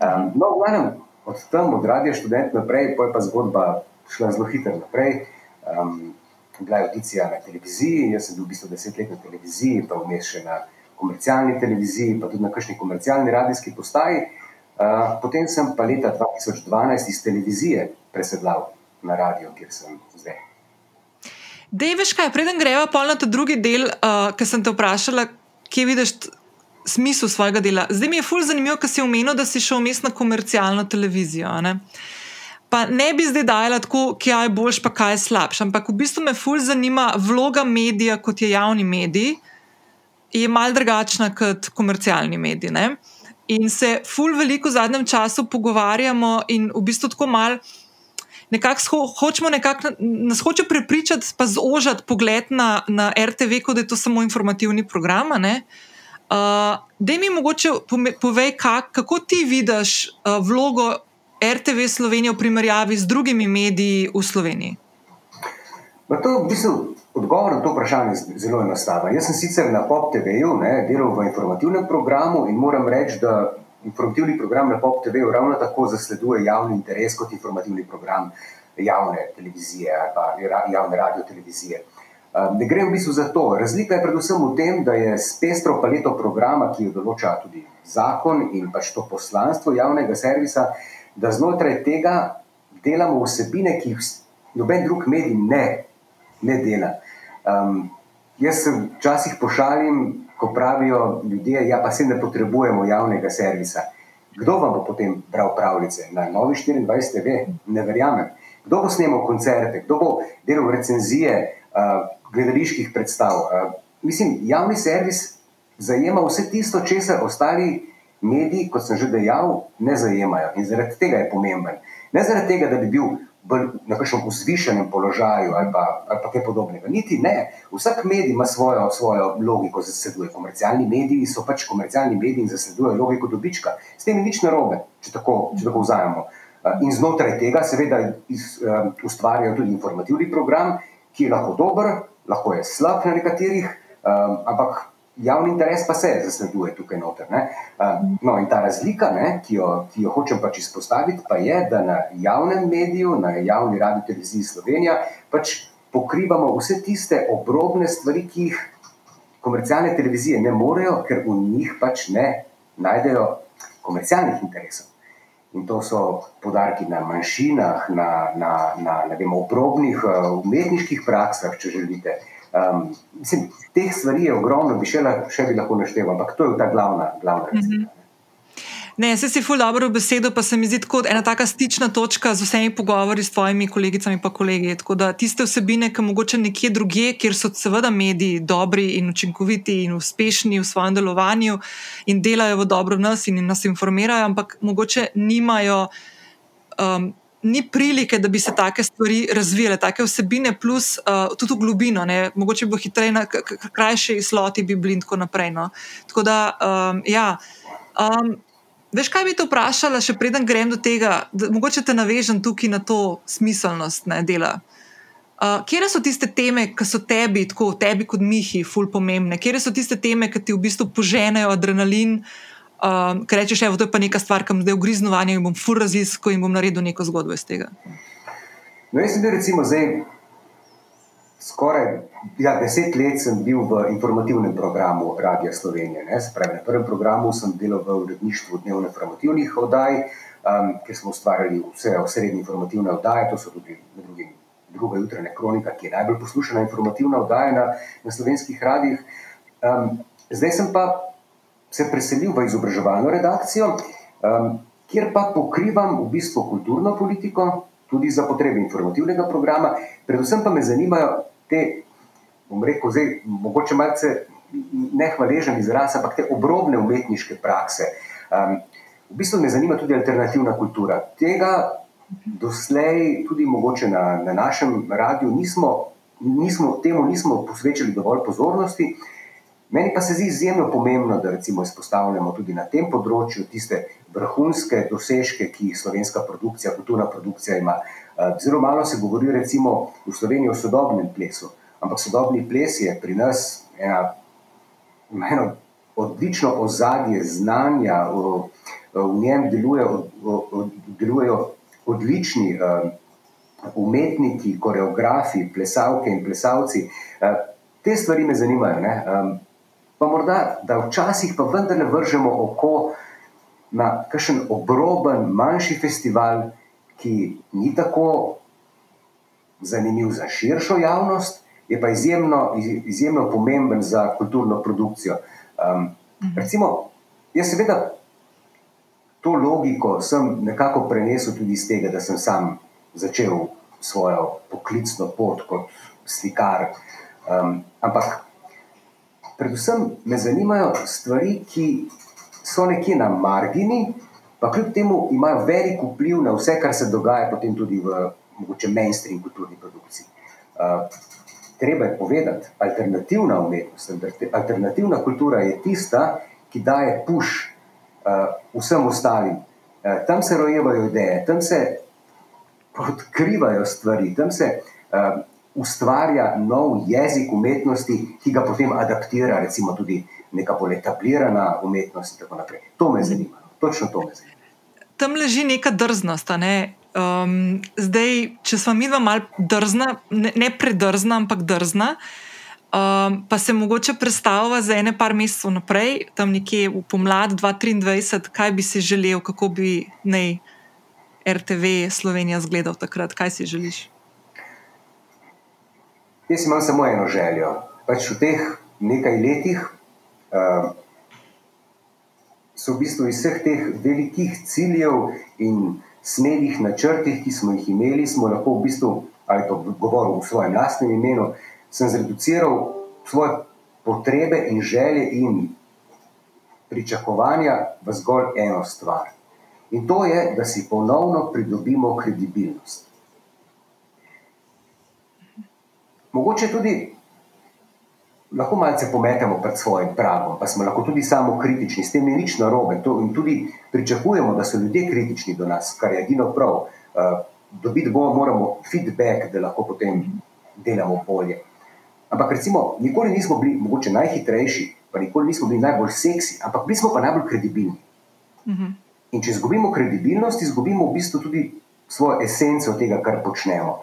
Um, no, v glavnem, od tam, od radio študenti naprej, pa je pa zgodba šla zelo hitro naprej. Um, bila je audicija na televiziji, jaz sem bil v bistvu deset let na televiziji, pa vmes še na komercialni televiziji, pa tudi na kakšni komercialni radijski postaji. Potem sem pa leta 2012 iz televizije presedlal na radio, kjer sem zdaj. Dej, veš kaj, preden greva na ta drugi del, uh, ki sem te vprašala, kje vidiš smisel svojega dela. Zdaj mi je fulj zanimivo, ker si omenil, da si šel vmes na komercialno televizijo. Ne? Pa ne bi zdaj dajala tako, kaj je boljš, pa kaj je slabš. Ampak v bistvu me fulj zanima vloga medija kot je javni medij je mal drugačna kot komercialni mediji. In se ful veliko v zadnjem času pogovarjamo, in v bistvu tako mal. Nekako hočemo, nekak, nas hoče prepričati, pa zožiti pogled na, na RTV, kot je to samo informativni program. Uh, da mi mogoče povej, kak, kako ti vidiš uh, vlogo RTV Slovenije v primerjavi z drugimi mediji v Sloveniji? To, v bistvu, odgovor na to vprašanje je zelo enostaven. Jaz sem sicer na Pop TV-ju delal v informativnem programu in moram reči, da informativni program na Pop TV-ju ravno tako zasleduje javni interes kot informativni program javne televizije ali pa javne radio televizije. Ehm, ne gre v bistvu za to. Razlika je predvsem v tem, da je s pestro paleto programa, ki jo določa tudi zakon in pač to poslanstvo javnega servisa, da znotraj tega delamo vsebine, ki jih noben drug medij ne, ne dela. Um, jaz se včasih pošalim, ko pravijo ljudje, ja, pa se ne potrebujemo javnega servisa. Kdo vam bo potem bral pravljice na Novi 24 TV? Ne verjamem. Kdo bo snemal koncerte, kdo bo delal recenzije, uh, gledaliških predstav. Uh, mislim, javni servis zajema vse tisto, česar ostali mediji, kot sem že dejal, ne zajemajo. In zaradi tega je pomemben. Ne zaradi tega, da bi bil na kakšnem vzvišenem položaju ali pa, ali pa kaj podobnega. Niti ne. Vsak medij ima svojo, svojo logiko, zasleduje. Komercialni mediji so pač komercialni mediji in zasledujejo logiko dobička. S tem ni nič narobe, če tako, če tako vzamemo. In znotraj tega, seveda, iz, um, ustvarjajo tudi informativni program, ki je lahko dober, lahko je slab na nekaterih, um, ampak javni interes pa se zasleduje tukaj noter. No, in ta razlika, ne, ki, jo, ki jo hočem pač izpostaviti, pa je, da na javnem mediju, na javni radio televiziji Slovenija, pač pokrivamo vse tiste obrobne stvari, ki jih komercialne televizije ne morejo, ker v njih pač ne najdejo komercialnih interesov. In to so podarki na manjšinah, na, na, na, na vem, obrobnih uh, umetniških praksah, če želite. Um, mislim, teh stvari je ogromno, bi še, še bi lahko našteval, ampak to je ta glavna, glavna razlika. Mm -hmm. Ne, se si ful dobro v besedo, pa se mi zdi kot ena taka stična točka z vsemi pogovori s tvojimi kolegicami in kolegi. Tako da tiste vsebine, ki mogoče nekje drugje, kjer so seveda mediji dobri in učinkoviti in uspešni v svojem delovanju in delajo v dobro nas in nas informirajo, ampak mogoče nimajo um, ni prilike, da bi se take stvari razvijale, take vsebine, plus uh, tudi v globino, ne? mogoče bo hitreje, krajše izloti bi bili in tako naprej. No? Tako da, um, ja. Um, veš, kaj bi te vprašala, še preden grem do tega, da mogoče te navežem tukaj na to smiselnost ne, dela. Uh, kje so tiste teme, ki so tebi, tako tebi kot Mihi, ful pomembne? Kje so tiste teme, ki ti v bistvu poženejo adrenalin? Uh, Um, Ker rečeš, da je pa neka stvar, ki je v griznovanju in bom fur raziskal in bom naredil neko zgodbo iz tega. No, jaz sem bil recimo zdaj. Skoraj ja, deset let sem bil v informativnem programu Radia Slovenije. Pravi, na prvem programu sem delal v uredništvu dnevno informativnih oddaj, um, kjer smo ustvarjali vse osrednje informativne oddaje, to so tudi drugim, druga jutranja kronika, ki je najbolj poslušana informativna oddaja na, na slovenskih radijih. Um, zdaj sem pa se preselil v izobraževalno redakcijo, um, kjer pa pokrivam v bistvu kulturno politiko, tudi za potrebe informativnega programa. Predvsem pa me zanimajo te, bom rekel, zdaj, mogoče malce nehvaležen izraz, ampak te obrobne umetniške prakse. Um, v bistvu me zanima tudi alternativna kultura. Tega doslej, tudi mogoče na, na našem radiju, nismo, nismo, temu nismo posvečali dovolj pozornosti. Meni pa se zdi izjemno pomembno, da recimo izpostavljamo tudi na tem področju tiste vrhunske dosežke, ki jih slovenska produkcija, kulturna produkcija ima. Eh, zelo malo se govori recimo v Sloveniji o sodobnem plesu, ampak sodobni ples je pri nas ena, eno odlično ozadje znanja, v, njem deluje, delujejo odlični uh, umetniki, koreografi, plesalke in plesalci. Uh, te stvari me zanimajo. Um, pa morda, da včasih pa vendarle vržemo oko na kakšen obroben, manjši festival, ki ni tako zanimiv za širšo javnost, je pa izjemno, izjemno pomemben za kulturno produkcijo. Um, recimo, jaz seveda to logiko sem nekako prenesel tudi iz tega, da sem sam začel svojo poklicno pot kot slikar. Um, ampak predvsem me zanimajo stvari, ki so nekje na margini, pa kljub temu imajo velik vpliv na vse, kar se dogaja potem tudi v mogoče mainstream kulturni produkciji. Uh, treba je povedati, alternativna umetnost, alternativna kultura je tista, ki daje puš uh, vsem ostalim. Uh, tam se rojevajo ideje, tam se odkrivajo stvari, tam se uh, ustvarja nov jezik umetnosti, ki ga potem adaptira, recimo tudi neka bolj etablirana umetnost. To me zanima, točno to me zanima. Tam leži neka drznost. Ne? Um, zdaj, če smo mi dva malo drzna, ne, ne predrzna, ampak drzna, um, pa se mogoče predstavlja za ene par mesecev naprej, tam nekje v pomlad 2023, kaj bi si želel, kako bi naj RTV Slovenija izgledal takrat, kaj si želiš. Jaz imam samo eno željo. Pač v teh nekaj letih uh, so v bistvu iz vseh teh velikih ciljev in smelih načrtih, ki smo jih imeli, smo lahko v bistvu, ali to govorim v svojem lastnem imenu, sem zreduciral svoje potrebe in želje in pričakovanja v zgolj eno stvar. In to je, da si ponovno pridobimo kredibilnost. Mogoče tudi lahko malce pometemo pred svojim pragom, pa smo lahko tudi samo kritični, s tem je nič narobe. To, in tudi pričakujemo, da so ljudje kritični do nas, kar je edino prav. Uh, dobiti bomo, moramo feedback, da lahko potem delamo bolje. Ampak recimo, nikoli nismo bili mogoče najhitrejši, pa nikoli nismo bili najbolj seksi, ampak bili smo pa najbolj kredibilni. Uh mhm. -huh. In če izgubimo kredibilnost, izgubimo v bistvu tudi svojo esenco tega, kar počnemo.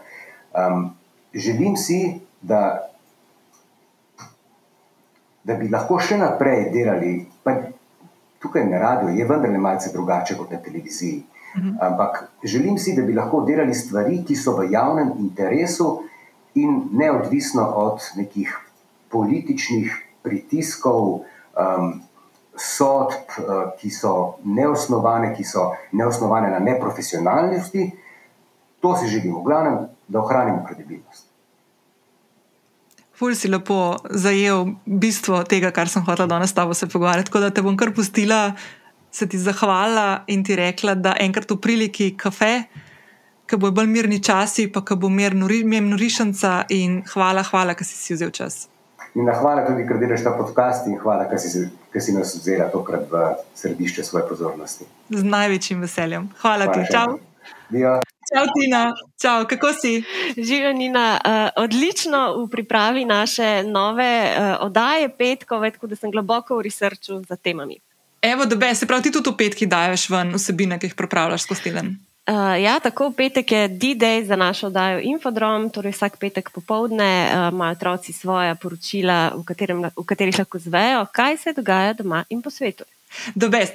Um, želim si, da, da bi lahko še naprej delali. Tukaj na radiju je vendarle malce drugače kot na televiziji. Mhm. Ampak želim si, da bi lahko delali stvari, ki so v javnem interesu in neodvisno od nekih političnih pritiskov, um, sodb, uh, ki so neosnovane, ki so neosnovane na neprofesionalnosti. To si želimo, v glavnem, da ohranimo kredibilnost. Ful si lepo zajel bistvo tega, kar sem hotel danes s tabo se pogovarjati. Tako da te bom kar pustila, se ti zahvalila in ti rekla, da enkrat v priliki kafe, ki bo bolj mirni časi, pa ki bo mir norišanca in hvala, hvala, ker si si vzel čas. In hvala tudi, ker delaš ta podcast in hvala, ker si, ker si nas vzela tokrat v središče svoje pozornosti. Z največjim veseljem. Hvala, hvala ti. Čau. Dio. Čau, Tina, Čau, kako si? Živijo, Nina, uh, odlično v pripravi naše nove uh, oddaje, petkove, tako da sem globoko v researchu za temami. Evo, da be, se pravi, ti tudi v petki daješ ven vsebine, ki jih pripravljaš skozi teden. Uh, ja, tako petek je D-Day za našo oddajo Infodrom, torej vsak petek popovdne uh, imajo otroci svoje poročila, v, katerem, v katerih lahko zvejo, kaj se dogaja doma in po svetu.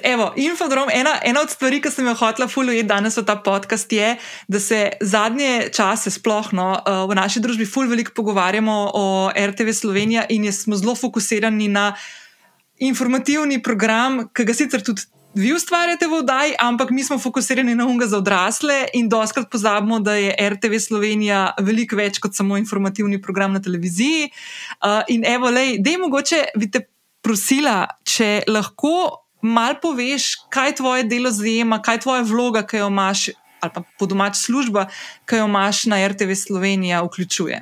Evo, infodrom, ena, ena od stvari, ki sem jo hotela fulujeti danes v ta podcast, je, da se zadnje čase, sploh no, eh, v naši družbi, fulj veliko pogovarjamo o RTV Slovenija in smo zelo fokusirani na informativni program, ki ga sicer tudi vi ustvarjate v oddaji, ampak mi smo fokusirani na unga za odrasle in doskrat pozabimo, da je RTV Slovenija veliko več kot samo informativni program na televiziji. Uh, in evo, lej, da je mogoče, bi te prosila, če lahko mal poveš, kaj tvoje delo zajema, kaj tvoja vloga, ki jo imaš, ali pa po domač služba, ki jo imaš na RTV Slovenija, vključuje.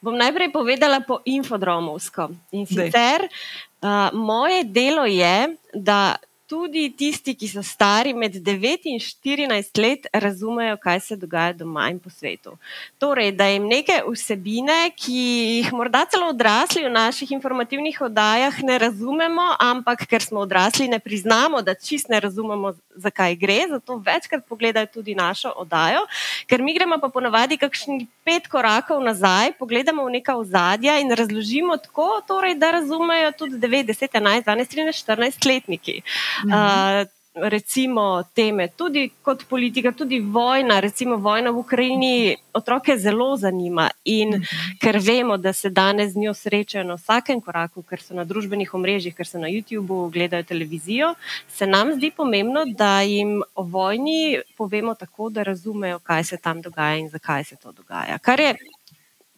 Bom najprej povedala po infodromovsko. In sicer uh, moje delo je, da tudi tisti, ki so stari med 9 in 14 let, razumejo, kaj se dogaja doma in po svetu. Torej, da jim neke vsebine, ki jih morda celo odrasli v naših informativnih oddajah ne razumemo, ampak ker smo odrasli, ne priznamo, da čist ne razumemo, zakaj gre, zato večkrat pogledajo tudi našo oddajo, ker mi gremo pa ponavadi kakšni pet korakov nazaj, pogledamo v neka ozadja in razložimo tako, torej, da razumejo tudi 9, 10, 11, 12, 13, 14 letniki. Uh, recimo teme, tudi kot politika, tudi vojna, recimo vojna v Ukrajini, otroke zelo zanima. In -huh. ker vemo, da se danes z njo srečajo na vsakem koraku, ker so na družbenih omrežjih, ker so na YouTubu, gledajo televizijo, se nam zdi pomembno, da jim o vojni povemo tako, da razumejo, kaj se tam dogaja in zakaj se to dogaja. Kar je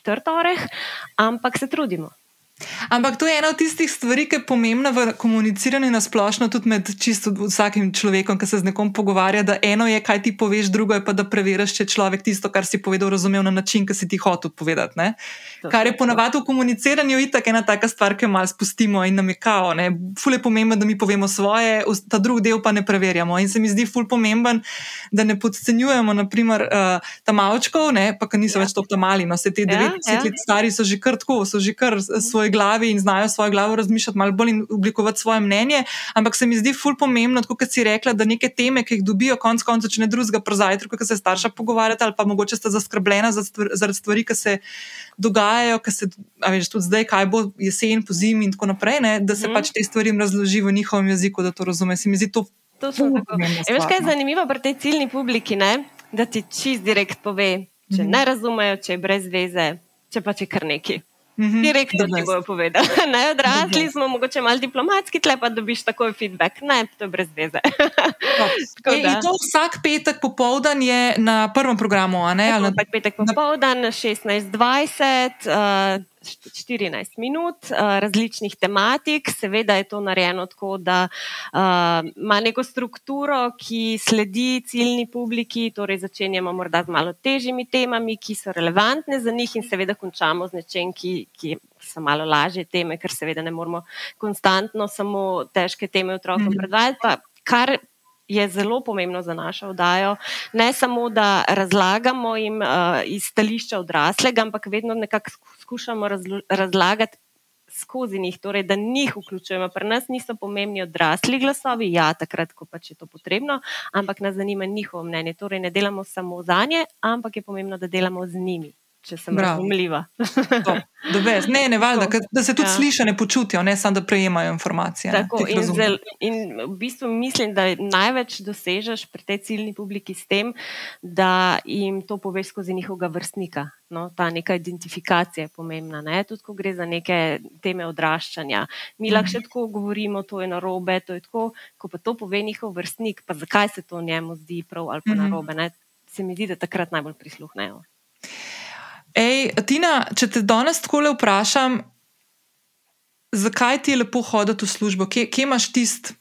trd oreh, ampak se trudimo. Ampak to je ena od tistih stvari, ki je pomembna v komuniciranju na splošno, tudi med čisto vsakim človekom, ki se z nekom pogovarja. Da eno je, kaj ti poveš, drugo je pa, da preveriš, če človek tisto, kar si povedal, razumel na način, ki si ti hotel povedati. Ne? Kar je ponavadi v komuniciranju itak ena taka stvar, ki jo malo spustimo in nam je kao. Ful je pomembno, da mi povemo svoje, ta drugi del pa ne preverjamo. In se mi zdi ful pomemben, da ne podcenjujemo, naprimer, uh, ta malčkov, ne? pa ki niso ja. več to tam mali, no se te 90 ja, ja. let stari so že kar tako, so že kar svoj glavi in znajo svojo glavo razmišljati malo bolj in oblikovati svoje mnenje. Ampak se mi zdi ful pomembno, kot si rekla, da neke teme, ki jih dobijo, konec koncev, če ne drugega, prozajtro, ki se starša pogovarjata ali pa mogoče sta zaskrbljena zaradi stvari, ki se dogajajo, ki se, a veš, tudi zdaj, kaj bo jesen, po zimi in tako naprej, ne, da se mm. pač te stvari razloži v njihovem jeziku, da to razume. Se mi zdi to. To je veš, kaj je no. zanimivo pri tej ciljni publiki, ne? da ti čist direkt pove, če mm. ne razumejo, če je brez veze, če pa če kar neki. -hmm. Direktno ti bojo povedali. Ne, odrasli smo, mogoče malo diplomatski, tle pa dobiš takoj feedback. Ne, to je brez veze. e, to vsak petek popoldan je na prvem programu. Vsak petek popoldan, 16:20. Uh, 14 minut uh, različnih tematik, seveda je to narejeno tako, da uh, ima neko strukturo, ki sledi ciljni publiki, torej začenjamo morda z malo težjimi temami, ki so relevantne za njih, in seveda končamo z nečem, ki, ki so malo lažje teme, ker seveda ne moramo konstantno samo težke teme otrokom -hmm. predvajati. Kar je zelo pomembno za našo oddajo. Ne samo, da razlagamo jim uh, iz stališča odraslega, ampak vedno nekako skušamo razlagati. Skozi njih, torej, da njih vključujemo. Pri nas niso pomembni odrasli glasovi, ja, takrat, ko pač je to potrebno, ampak nas zanima njihovo mnenje. Torej, ne delamo samo za nje, ampak je pomembno, da delamo z njimi če sem razumljiva. ne, ne, valjda, da se tudi ja. slišijo, ne počutijo, ne samo da prejemajo informacije. Tako, in, zel, in v bistvu mislim, da največ dosežeš pri tej ciljni publiki s tem, da jim to poveš skozi njihovega vrstnika. No, ta neka identifikacija je pomembna, ne? tudi ko gre za neke teme odraščanja. Mi mhm. lahko še tako govorimo, to je narobe, to je tako, ko pa to pove njihov vrstnik, pa zakaj se to njemu zdi prav ali pa mhm. narobe. Ne? Se mi zdi, da takrat najbolj prisluhnejo. Ej, Tina, če te danes tako le vprašam, zakaj ti je lepo hoditi v službo, kje, kje imaš tist,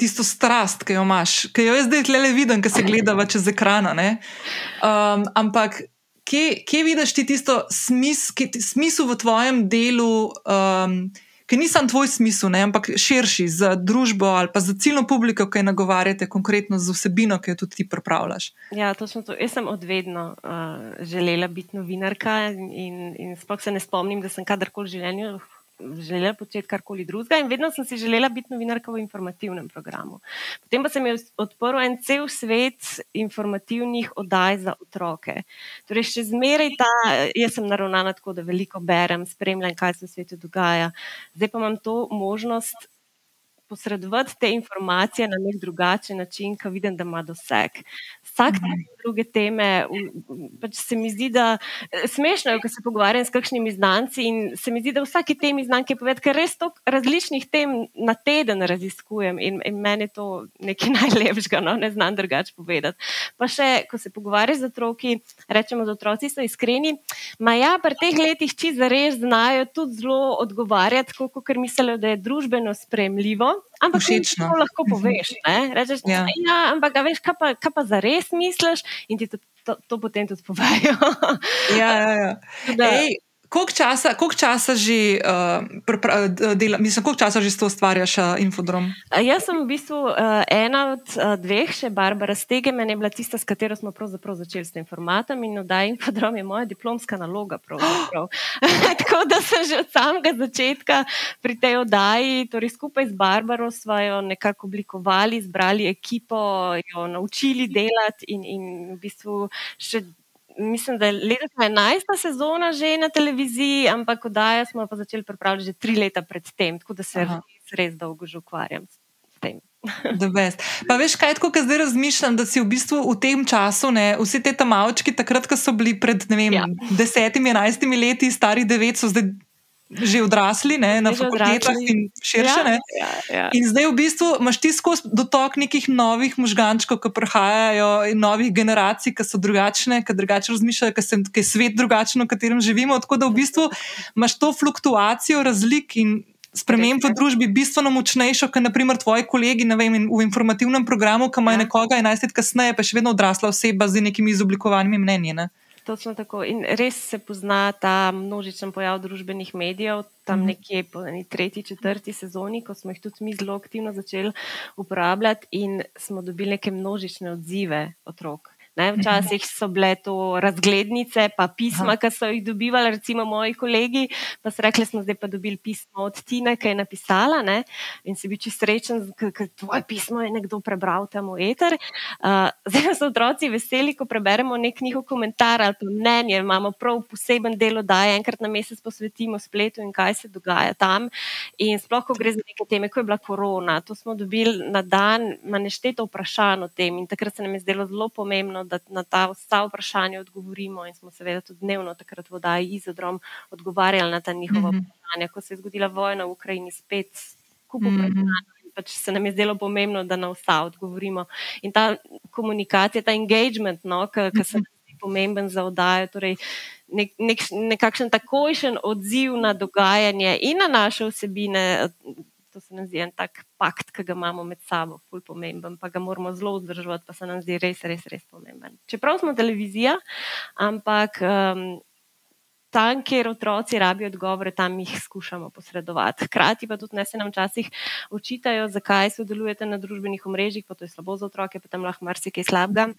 tisto strast, ki jo imaš, ki jo jaz zdaj le vidim, ki se gledava čez ekran. Um, ampak kje, kje vidiš ti tisto smis, ki, smisel v tvojem delu? Um, ki ni samo tvoj smisel, ne, ampak širši za družbo ali pa za ciljno publiko, ki jo nagovarjate, konkretno z vsebino, ki jo tudi ti pripravljaš. Ja, točno to. Jaz sem odvedno uh, želela biti novinarka in, in sploh se ne spomnim, da sem kadarkoli v življenju želela početi karkoli drugega in vedno sem si želela biti novinarka v informativnem programu. Potem pa se mi je odprl en cel svet informativnih oddaj za otroke. Torej, še zmeraj ta, jaz sem naravnana tako, da veliko berem, spremljam, kaj se v svetu dogaja. Zdaj pa imam to možnost posredovati te informacije na nek drugačen način, ki vidim, da ima doseg. Vsak mhm. druge teme, pač se mi zdi, da je smešno, ko se pogovarjam s kakšnimi znanci in se mi zdi, da vsake temi znanke poved, ker res toliko različnih tem na teden raziskujem in, in meni je to nekaj najlepšega, no, ne znam drugače povedati. Pa še, ko se pogovarjaš z otroki, rečemo, da otroci so iskreni, ma ja, pri teh letih či zares znajo tudi zelo odgovarjati, kot mislijo, da je družbeno spremljivo. Ampak Všečno. to lahko poveš. Rečeš, ja. Ja, ampak veš, kaj pa, kaj pa za res misliš, in ti to, to, to potem tudi povejo. ja, ja, ja. Ej, Koliko časa, koliko časa že, uh, dela, mislim, koliko časa že to ustvarjaš, uh, Infodrom? Jaz sem v bistvu uh, ena od uh, dveh, še Barbara Stege, meni je bila tista, s katero smo začeli s tem formatom in da Infodrom je moja diplomska naloga. Tako da sem že od samega začetka pri tej oddaji, torej skupaj z Barbaro smo jo nekako oblikovali, zbrali ekipo, jo naučili delati in, in v bistvu še mislim, da je letos 11. sezona že na televiziji, ampak oddaja smo pa začeli pripravljati že tri leta predtem, tako da se res, res dolgo že ukvarjam s tem. Pa veš, kaj tako, zdaj razmišljam, da si v bistvu v tem času, ne, vsi te tam avčki, takrat, ko so bili pred vem, ja. desetimi, enajstimi leti, stari devet, so zdaj že odrasli ne, na fakultetah in širše. Ja, ja, ja. In zdaj v bistvu imaš ti skozi dotok nekih novih možgančkov, ki prihajajo, in novih generacij, ki so drugačne, ki drugače razmišljajo, ki je svet drugačen, v katerem živimo. Tako da v bistvu imaš to fluktuacijo razlik in. Sprememb v družbi bistveno močnejšo, kot naprimer tvoji kolegi vem, v informativnem programu, ki ima ja. nekoga 11 let kasneje, pa še vedno odrasla oseba z nekimi izoblikovanimi mnenji. Ne? Točno tako. In res se pozna ta množičen pojav družbenih medijev, tam mhm. nekje po tretji, četrti sezoni, ko smo jih tudi mi zelo aktivno začeli uporabljati in smo dobili neke množične odzive otrok. Ne, včasih so bile to razglednice, pa pisma, ki so jih dobivali, recimo moji kolegi. Pa so rekli, smo zdaj pa dobili pismo od Tina, ki je napisala. Ne, in si bil čisto srečen, ker tvoje pismo je nekdo prebral tam v eter. Uh, zdaj so otroci veseli, ko preberemo nek njihov komentar ali pa mnenje. Imamo prav poseben del, da enkrat na mesec posvetimo spletu in kaj se dogaja tam. In sploh, ko gre za neke teme, ko je bila korona, to smo dobili na dan, manjšteto vprašanj o tem. In takrat se nam je zdelo zelo pomembno da na ta vsa vprašanja odgovorimo, in smo seveda tudi dnevno takrat v oddaji Izodrom odgovarjali na ta njihova mm -hmm. vprašanja. Ko se je zgodila vojna v Ukrajini, spet skupaj mm -hmm. pač se nam je zdelo pomembno, da na vsa odgovorimo. In ta komunikacija, ta engagement, no, ki se nam zdi pomemben za oddajo. Torej, Nek, nek, nekakšen takojšen odziv na dogajanje in na naše vsebine, to se nam zdi en tak pakt, ki ga imamo med sabo, ful pomemben, pa ga moramo zelo vzdrževati, pa se nam zdi res, res, res pomemben. Čeprav smo televizija, ampak um, tam, kjer otroci rabijo odgovore, tam jih skušamo posredovati. Hkrati pa tudi ne se nam včasih očitajo, zakaj sodelujete na družbenih omrežjih, pa to je slabo za otroke, pa tam lahko marsikaj slabega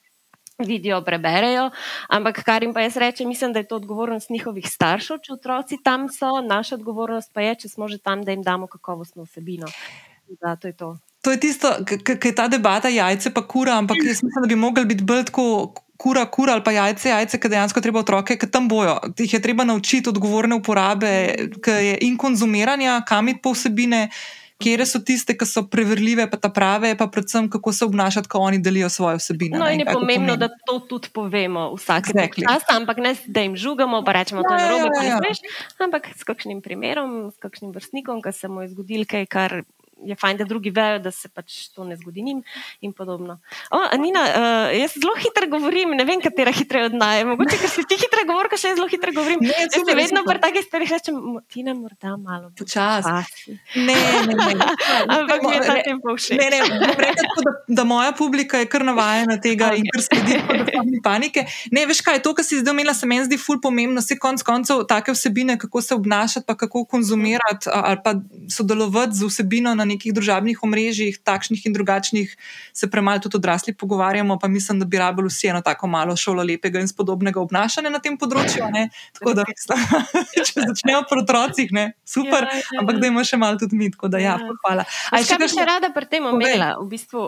vidijo, preberejo. Ampak kar jim pa jaz rečem, mislim, da je to odgovornost njihovih staršev, če otroci tam so, naša odgovornost pa je, če smo že tam, da jim damo kakovostno vsebino. Da, to je to. To je tisto, kar je ta debata, jajce pa kura, ampak jaz mislim, da bi mogli biti bolj tako kura, kura ali pa jajce, jajce, ki dejansko treba otroke, ki tam bojo. Tih je treba naučiti odgovorne uporabe in konzumiranja, kam iti po vsebine kje so tiste, ki so preverljive, pa ta prave, pa predvsem kako se obnašati, ko oni delijo svoje vsebine. No, in je pomembno, da to tudi povemo vsak exactly. čas, ampak ne da jim žugamo, pa rečemo, da je to narobe, ja, ja, ja. ampak s kakšnim primerom, s kakšnim vrstnikom, ki se mu je zgodil kaj, kar je fajn, da drugi vejo, da se pač to ne zgodi njim in podobno. O, Anina, uh, jaz zelo hitro govorim, ne vem, katera hitreje od naj. Mogoče, ker si ti hitro govor, še jaz zelo hitro govorim. Ne, jaz se vedno pri takih stvarih rečem, ti ne morda malo počasi. Ne, ne, ne. Ampak mi je ta tempo všeč. Ne, ne, tako, da, da moja publika je kar navajena tega okay. in kar sledi pod panike. Ne, veš kaj, to, kar si zdaj omenila, se meni zdi ful pomembno. Vse konc koncev take vsebine, kako se obnašati, pa kako konzumirati ali pa sodelovati z vsebino na nekih družabnih omrežjih, takšnih in drugačnih, se premalo tudi odrasli pogovarjamo, pa mislim, da bi rabili vsi eno tako malo šolo lepega in spodobnega obnašanja na tem področju. Ne? Tako da, če začnemo pri otrocih, ne? super, ja, ja. ampak da imamo še malo tudi mi, tako da ja, ja. hvala. Aj, še kaj bi še rada pri tem omenila? V bistvu,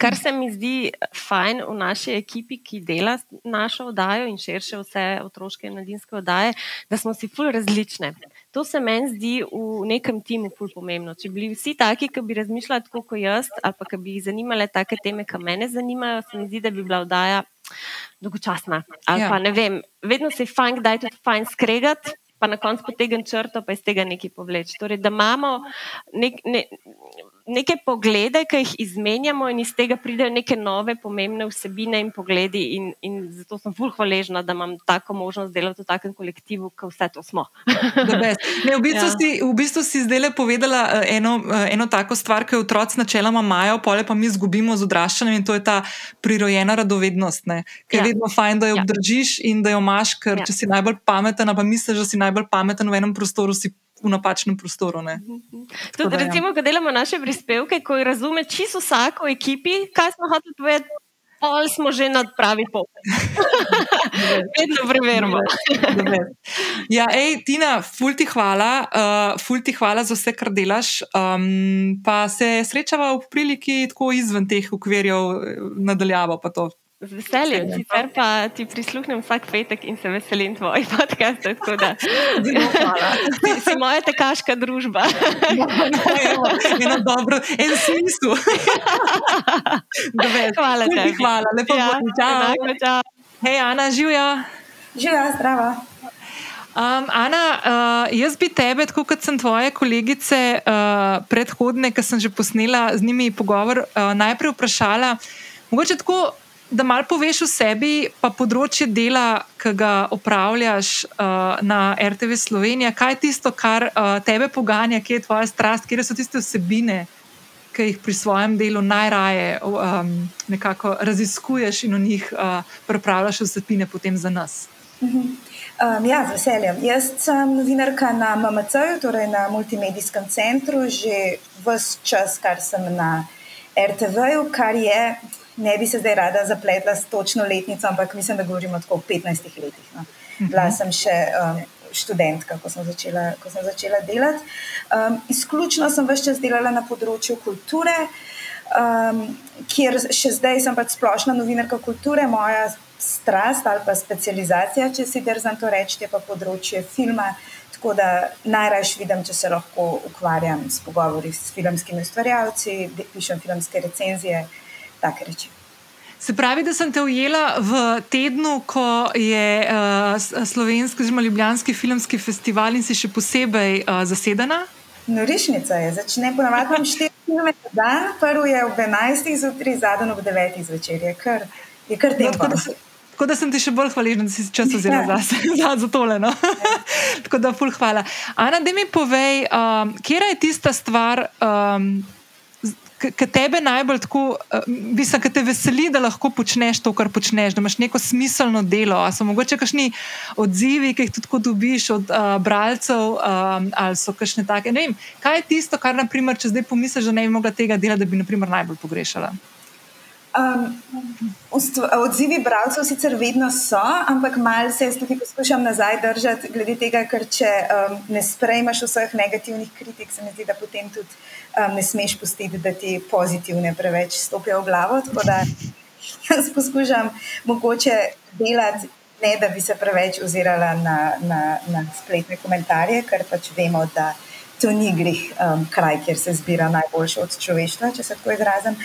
kar se mi zdi fajn v naši ekipi, ki dela našo oddajo in širše vse otroške in mladinske oddaje, da smo si ful različne. To se meni zdi v nekem timu ful pomembno. Če bi bili vsi taki, ki bi razmišljali tako kot jaz, ali pa ki bi jih zanimale take teme, ki mene zanimajo, se mi zdi, da bi bila vdaja dolgočasna. Ali ja. pa ne vem, vedno se je fajn, da je tudi fajn skregati. Pa na koncu potegnem črto, pa iz tega nekaj povleč. Torej, da imamo nek, ne, neke poglede, ki jih izmenjamo, in iz tega pridejo neke nove, pomembne vsebine in pogledi. In, in zato sem fulh hvaležna, da imam tako možnost delati v takem kolektivu, ki vse to smo. ne, v, bistvu ja. si, v bistvu si zdaj le povedala eh, eno, eh, eno tako stvar, ki jo otroci načeloma imajo, pole pa mi izgubimo z odraščanjem in to je ta prirojena radovednost, ki je ja. vedno fajn, da jo ja. obdržiš in da jo imaš, ker ja. če si najbolj pameten, pa misliš, da si najbolj pameten v enem prostoru, si v napačnem prostoru. Tudi, ja. recimo, ko delamo naše prispevke, ko razume čisto vsak v ekipi, kaj smo hoteli povedati. Pol smo že na pravi pot. Vedno preverimo. ja, ej, Tina, ful ti hvala, uh, ful ti hvala za vse, kar delaš. Um, pa se srečava v priliki tako izven teh ukvirjev, eh, nadaljavo pa to. Z veseljem, sicer pa ti prisluhnem vsak petek in se veselim tvojih podcastov. Si moja tekaška družba. Eno dobro, en smisel. Hvala ti. Hvala, lepo ja, bo. Čau. čau. Hej, Ana, živijo. Živijo, zdravo. Um, Ana, uh, jaz bi tebe, tako kot sem tvoje kolegice uh, predhodne, ki sem že posnela z njimi pogovor, uh, najprej vprašala, mogoče tako, da malo poveš o sebi, pa področje dela, ki ga opravljaš uh, na RTV Slovenija. Kaj je tisto, kar uh, tebe poganja, kje je tvoja strast, kje so tiste vsebine, ki jih pri svojem delu najraje um, nekako raziskuješ in o njih uh, pripravljaš vsebine potem za nas. Mhm. Um, ja, z veseljem. Jaz sem novinarka na MMC, torej na Multimedijskem centru, že vse čas, kar sem na RTV, kar je, ne bi se zdaj rada zapletla s točno letnico, ampak mislim, da govorimo tako o 15 letih. No. Bila mhm. sem še um, študentka, ko sem začela, ko sem začela delati. Um, izključno sem vse čas delala na področju kulture, um, kjer še zdaj sem pač splošna novinarka kulture. Moja strast ali pa specializacija, če si drzam to reči, pa področje filma. Tako da najraje vidim, če se lahko ukvarjam s pogovori s filmskimi ustvarjalci, pišem filmske recenzije, take reči. Se pravi, da sem te ujela v tednu, ko je uh, slovenski, oziroma ljubljanski filmski festival in si še posebej uh, zasedena? Norišnica je, začne ponovadi štiri filme na dan, prvi je ob 11, zjutraj, zadnji ob 9 zvečer, je kar, je kar no, tempo. No, Tako da sem ti še bolj hvaležen, da si čas vzela ja. za, za, za tole. No? Ja. Tako da, ful, hvala. Ana, da mi povej, um, kje je tista stvar, um, ki tebe najbolj tako, mislim, uh, ki te veseli, da lahko počneš to, kar počneš, da imaš neko smiselno delo. A so mogoče kakšni odzivi, ki jih tudi dobiš od uh, bralcev, um, ali so kakšne take. Vem, kaj je tisto, kar, naprimer, če zdaj pomisliš, da ne bi mogla tega dela, da bi naprimer, najbolj pogrešala? Um, odzivi bralcev sicer vedno so, ampak malo se jaz tukaj poskušam nazaj držati, glede tega, ker če um, ne sprejmaš vseh negativnih kritik, se mi zdi, da potem tudi um, ne smeš pustiti, da ti pozitivne preveč stopijo v glavo. Tako da jaz poskušam mogoče delati, ne da bi se preveč ozirala na, na, na spletne komentarje, ker pač vemo, da to ni grih um, kraj, kjer se zbira najboljše od človeštva, če se tako izrazim.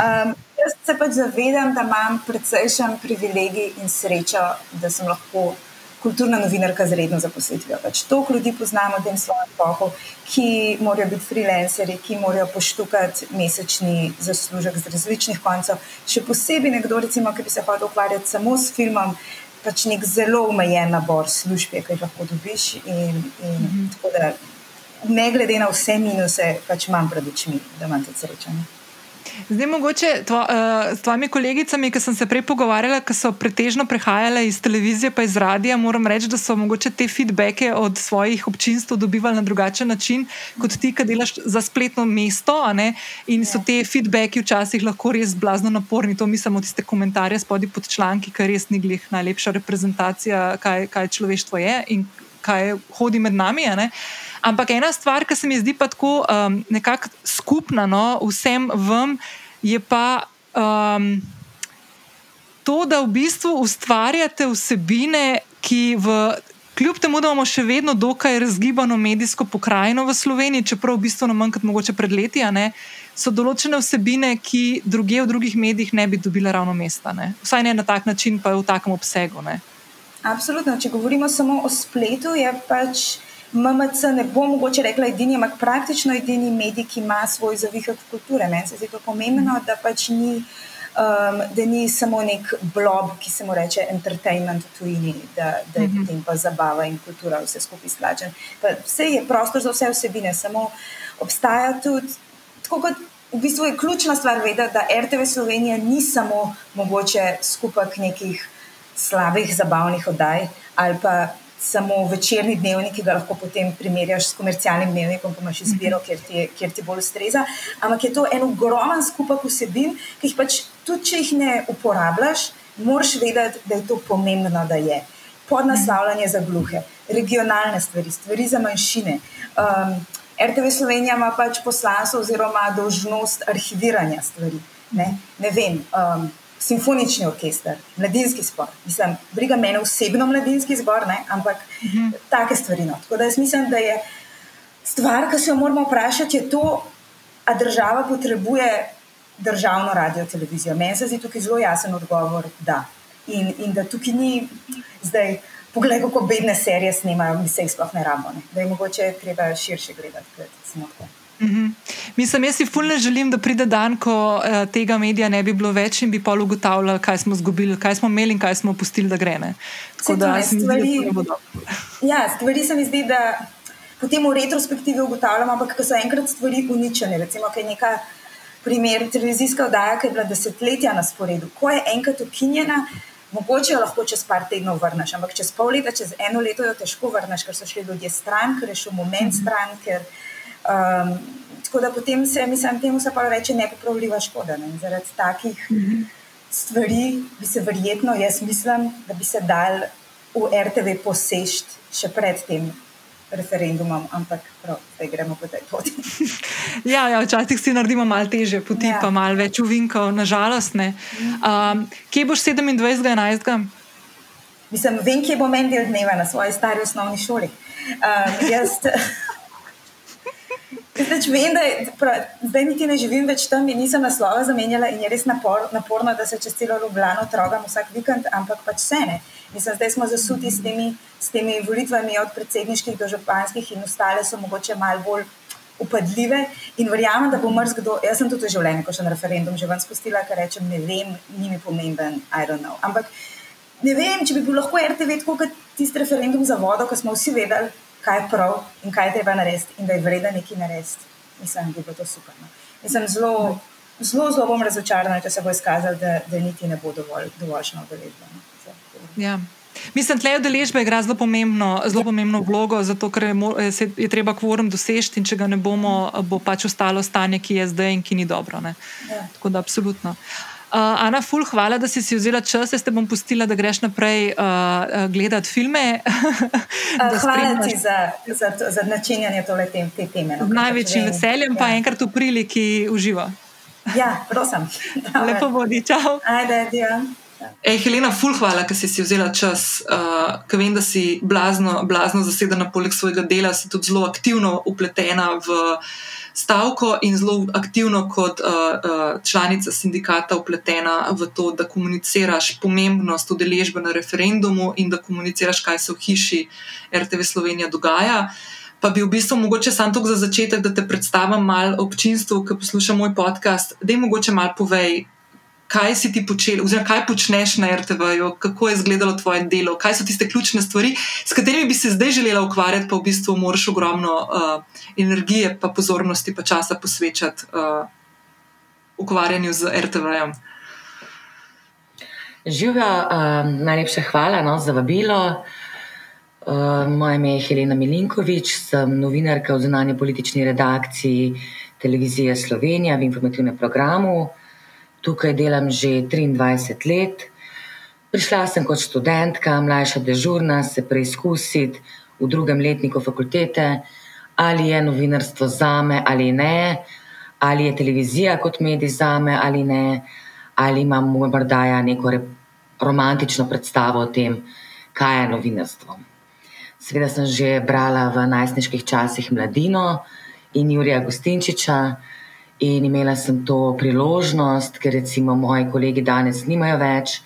Um, jaz se pač zavedam, da imam precejšen privilegij in srečo, da sem lahko kulturna novinarka z redno zaposlitvijo. Pač toliko ljudi poznamo v tem svojem pohu, ki morajo biti freelanceri, ki morajo poštukati mesečni zaslužek z različnih koncev. Še posebej nekdo, recimo, ki bi se hotel ukvarjati samo s filmom. Pač nek zelo omejen nabor služb, ki jih lahko dobiš. In, in mm -hmm. da, ne glede na vse minuse, pač imam pred očmi, da imam te srečo. Zdaj, mogoče tvo, uh, s tvojimi kolegicami, ki sem se prej pogovarjala, ki so pretežno prehajale iz televizije pa iz radia, moram reči, da so mogoče te feedbacke od svojih občinstv dobivali na drugačen način kot ti, ki delaš za spletno mesto. In so ja. te feedbacki včasih lahko res blazno naporni. To mislim od tiste komentarje spodaj pod članki, ker res ni glih najlepša reprezentacija, kaj, kaj človeštvo je in kaj hodi med nami. Ampak ena stvar, ki se mi zdi pa tako um, nekako skupna no, vsem vam, je pa um, to, da v bistvu ustvarjate vsebine, ki v. Kljub temu, da imamo še vedno dokaj razgibano medijsko pokrajino v Sloveniji, čeprav v bistvu manj kot mogoče pred leti, ne, so določene vsebine, ki druge v drugih medijih ne bi dobile ravno mesta. Ne. Vsaj ne na tak način, pa v takem obsegu. Ne. Absolutno. Če govorimo samo o spletu, je pač. MMC ne bo mogoče rekla edini, ampak praktično edini medij, ki ima svoj zavihek kulture. Meni se zdi to pomembno, da pač ni, um, da ni samo nek blog, ki se mu reče entertainment v tujini, da, da je mhm. potem pa zabava in kultura vse skupaj slačen. Vse je prostor za vse vsebine, samo obstaja tudi, tako kot v bistvu je ključna stvar vedeti, da RTV Slovenija ni samo mogoče skupek nekih slabih zabavnih oddaj ali pa samo večerni dnevnik, ki ga lahko potem primerjaš s komercialnim dnevnikom, ko imaš izbiro, kjer ti, kjer ti bolj ustreza. Ampak je to en ogromen skupek vsebin, ki jih pač tudi, če jih ne uporabljaš, moraš vedeti, da je to pomembno, da je. Podnaslavljanje za gluhe, regionalne stvari, stvari za manjšine. Um, RTV Slovenija ima pač poslanstvo oziroma dožnost arhiviranja stvari. Ne, ne vem. Um, simfonični orkester, mladinski zbor. Mislim, briga mene osebno mladinski zbor, ne? ampak uh. -huh. take stvari. No. Tako da jaz mislim, da je stvar, ki se jo moramo vprašati, je to, ali država potrebuje državno radio televizijo. Meni se zdi tukaj zelo jasen odgovor, da. In, in da tukaj ni zdaj poglej, kako bedne serije snimajo, mi se jih sploh ne rabimo. Da je mogoče treba širše gledati. Mm -hmm. Mislim, jaz si fulno želim, da pride dan, ko uh, tega medija ne bi bilo več in bi pol ugotavljali, kaj smo izgubili, kaj smo imeli in kaj smo pustili, da gre. Da, stvari, ja, stvari se mi zdi, da potem v retrospektivi ugotavljamo, ampak ko so enkrat stvari uničene, recimo, kaj je neka primer televizijska oddaja, ki je bila desetletja na sporedu, ko je enkrat ukinjena. Mogoče jo lahko čez par tednov vrneš, ampak čez pol leta, čez eno leto jo težko vrneš, ker so šli ljudje stran, ker je šel moment stran, ker Um, tako da potem se, mislim, temu se pa reče nepopravljiva škoda. Ne? Zaradi takih mm -hmm. stvari bi se verjetno, jaz mislim, da bi se dal v RTV posešti še pred tem referendumom, ampak prav, zdaj gremo po tej poti. ja, ja, včasih si naredimo malo teže poti, ja. pa malo več uvinkov, nažalost. Um, kje boš 27.11.? Mislim, vem, kje bo meni del dneva na svoji stari osnovni šoli. Um, jaz, Zdaj, vem, da je, pra, zdaj niti ne živim več tam in nisem naslova zamenjala in je res napor, naporno, da se čez celo Ljubljano trogam vsak vikend, ampak pač vse ne. Mislim, zdaj smo zasuti s temi, s temi volitvami od predsedniških do županskih in ostale so mogoče malo bolj upadljive in verjamem, da bo mrzkdo, jaz sem tudi v življenju, ko še na referendum že ven spustila, ker rečem, ne vem, ni mi pomemben, I don't know. Ampak ne vem, če bi bil lahko RTV tako kot tisti referendum za vodo, ko smo vsi vedeli, kaj je prav in kaj je treba narediti, in da je vredno nekaj narediti. Mislim, da bi bilo to super. No. Mislim, zelo, zelo, zelo bom razočarana, če se bo izkazalo, da, da niti ne bo dovolj, dovoljšna udeležba. No. Ja. Mislim, da je udeležba igra zelo pomembno, zelo pomembno vlogo, zato ker je, je treba kvorum doseči in če ga ne bomo, bo pač ostalo stanje, ki je zdaj in ki ni dobro. Ja. Tako da, absolutno. Uh, Uh, Ana, ful, hvala, da si, si vzela čas, da te bom pustila, da greš naprej uh, gledati filme. uh, hvala ti za, za, za načenjanje tole tem, te teme. No, Z največjim veseljem, ja. pa enkrat v priliki uživa. Ja, prosim. Lepo vodi, čau. Ajde, ja. Ej, Helena, ful, hvala, da si, si vzela čas. Uh, ker vem, da si blazno, blazno zasedena poleg svojega dela, si tudi zelo aktivno upletena v stavko in zelo aktivno kot uh, uh, članica sindikata upletena v to, da komuniciraš pomembnost udeležbe na referendumu in da komuniciraš, kaj se v hiši RTV Slovenija dogaja. Pa bi v bistvu mogoče samo to za začetek, da te predstavim malo občinstvu, ki posluša moj podcast, da jim mogoče malo povej, kaj si ti počel, oziroma kaj počneš na RTV-ju, kako je izgledalo tvoje delo, kaj so tiste ključne stvari, s katerimi bi se zdaj želela ukvarjati, pa v bistvu moraš ogromno uh, energije, pa pozornosti, pa časa posvečati uh, ukvarjanju z RTV-jem. Živijo, uh, najlepša hvala no, za vabilo. Uh, moje ime je Helena Milinkovič, sem novinarka v zunanji politični redakciji televizije Slovenija v informativnem programu tukaj delam že 23 let. Prišla sem kot študentka, mlajša dežurna, se preizkusiti v drugem letniku fakultete, ali je novinarstvo za me ali ne, ali je televizija kot medij za me ali ne, ali imam morda neko romantično predstavo o tem, kaj je novinarstvo. Seveda sem že brala v najstniških časih Mladino in Jurija Gostinčiča. In imela sem to priložnost, ker recimo moji kolegi danes nimajo več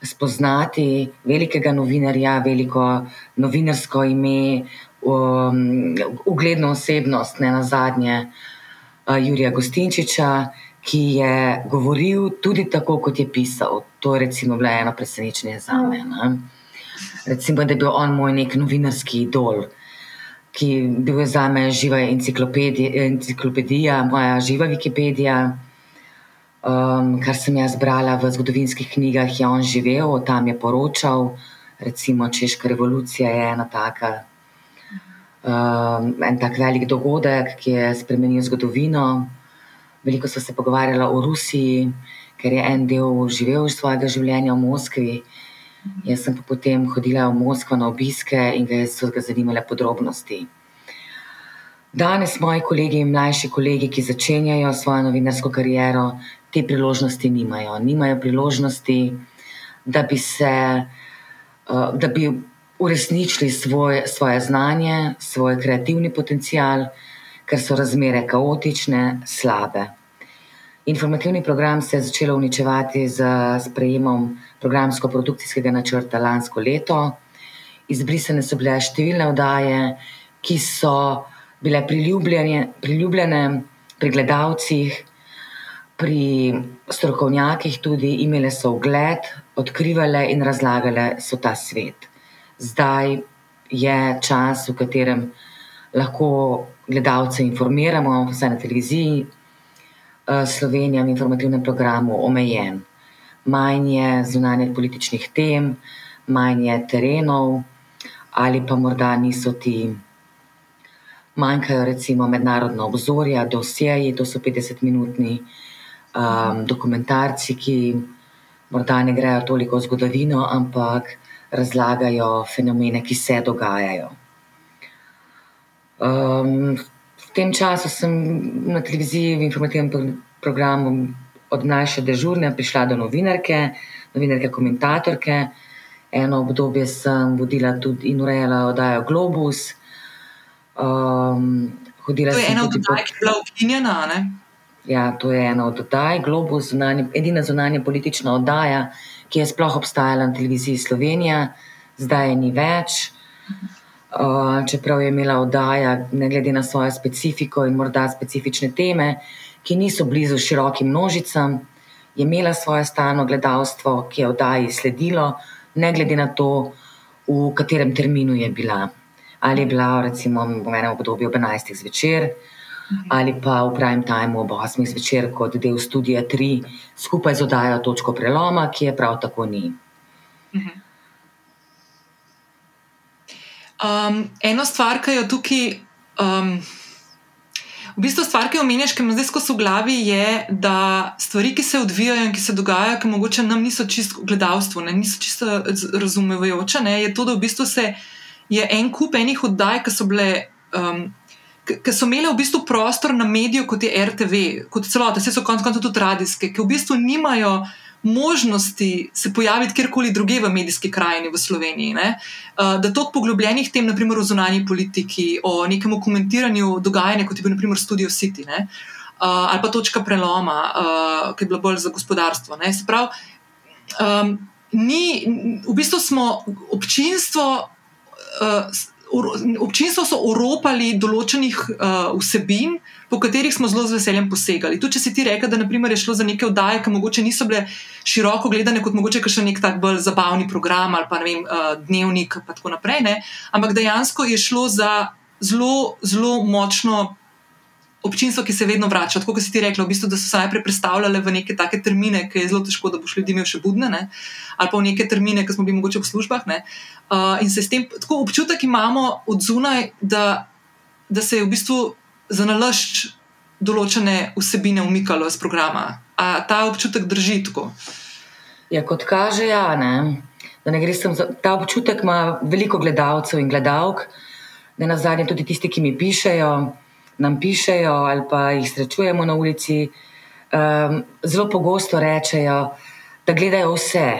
spoznati velikega novinarja, veliko novinarsko ime, um, ugledno osebnost, ne na zadnje, uh, Jurija Gostinčiča, ki je govoril tudi tako, kot je pisal. To je recimo bilo eno presenečenje za me. Recimo, da je bil on moj nek novinarski idol ki je bil za me živa enciklopedija, moja živa Wikipedija. Um, kar sem jaz brala v zgodovinskih knjigah, je on živel, tam je poročal. Recimo Češka revolucija je ena taka, um, en tak velik dogodek, ki je spremenil zgodovino. Veliko so se pogovarjali o Rusiji, ker je en del živel svojega življenja v Moskvi. Jaz sem pa potem hodila v Moskvo na obiske in ga so ga zanimale podrobnosti. Danes moji kolegi in mlajši kolegi, ki začenjajo svojo novinarsko kariero, te priložnosti nimajo. Nimajo priložnosti, da bi se, uh, da bi uresničili svoj, svoje znanje, svoj kreativni potencial, ker so razmere kaotične, slabe. Informativni program se je začel uničevati z sprejemom programsko-produkcijskega načrta lansko leto. izbrisane so bile številne oddaje, ki so bile priljubljene pri gledalcih, pri strokovnjakih, tudi imele so ugled, odkrivale in razlagale so ta svet. Zdaj je čas, v katerem lahko gledalce informiramo, vsaj na televiziji, eh, Slovenija v informativnem programu omejen. Manj je zunanjih političnih tem, manj je terenov, ali pa morda niso ti, manjkajo recimo mednarodna obzorja, dosjeji, to so 50-minutni um, dokumentarci, ki morda ne grejo toliko v zgodovino, ampak razlagajo fenomene, ki se dogajajo. Um, v tem času sem na televiziji v informativnem programu od mlajše dežurne prišla do novinarke, novinarke, komentatorke. Eno obdobje sem vodila tudi in urejala oddajo Globus. Um, to je ena od oddaj, ki je bila ukinjena. Ja, to je ena od oddaj, Globus, zunanje, edina zunanja politična oddaja, ki je sploh obstajala na televiziji Slovenija, zdaj je ni več. Uh, čeprav je imela oddaja, ne glede na svojo specifiko in morda specifične teme, ki niso blizu širokim množicam, je imela svoje stalno gledalstvo, ki je oddaji sledilo, ne glede na to, v katerem terminu je bila. Ali je bila, recimo, v enem obdobju ob 11. zvečer, ali pa v prime time ob 8. zvečer, kot del študija 3, skupaj z oddajo Točko preloma, ki je prav tako ni. Mhm. Um, eno stvar, ki jo tukaj, um, v bistvu stvar, ki jo omenjaš, ki me zdaj skozi glavi, je, da stvari, ki se odvijajo in ki se dogajajo, ki mogoče nam niso čisto gledalstvo, ne, niso čisto razumevajoče, ne, je to, da v bistvu se je en kup enih oddaj, ki so bile. Um, Ki so imeli v bistvu prostor na mediju, kot je RTV, kot celota, vse so konec koncev tudi radijske, ki v bistvu nimajo možnosti se pojaviti kjerkoli druge v medijski krajini v Sloveniji. Ne? Uh, da toliko poglobljenih tem, naprimer o zunanji politiki, o nekem komentiranju dogajanja, kot je bil naprimer Studio City ne? uh, ali pa točka preloma, uh, ki je bila bolj za gospodarstvo. Sprav, um, ni, v bistvu smo občinstvo. Uh, Občinstvo so oropali določenih uh, vsebin, po katerih smo zelo z veseljem posegali. Tudi če si ti rekel, da naprimer, je šlo za neke oddaje, ki mogoče niso bile široko gledane, kot mogoče še nek tak bolj zabavni program ali pa vem, uh, dnevnik, in tako naprej. Ne? Ampak dejansko je šlo za zelo, zelo močno. Občinstvo, ki se vedno vrača, tako kot si ti rekla, v bistvu, da so se najprej predstavljale v neke take termine, ki je zelo težko, da boš ljudi imel še budne, ne? ali pa v neke termine, ki smo bili mogoče v službah. Uh, in se s tem tako občutek imamo od zunaj, da, da se je v bistvu za nalašč določene vsebine umikalo iz programa. A ta občutek drži tako? Ja, kot kaže, ja, ne. Da ne za, ta občutek ima veliko gledalcev in gledalk, da na zadnje tudi tisti, ki mi pišejo, nam pišejo ali pa jih srečujemo na ulici, um, zelo pogosto rečejo, da gledajo vse,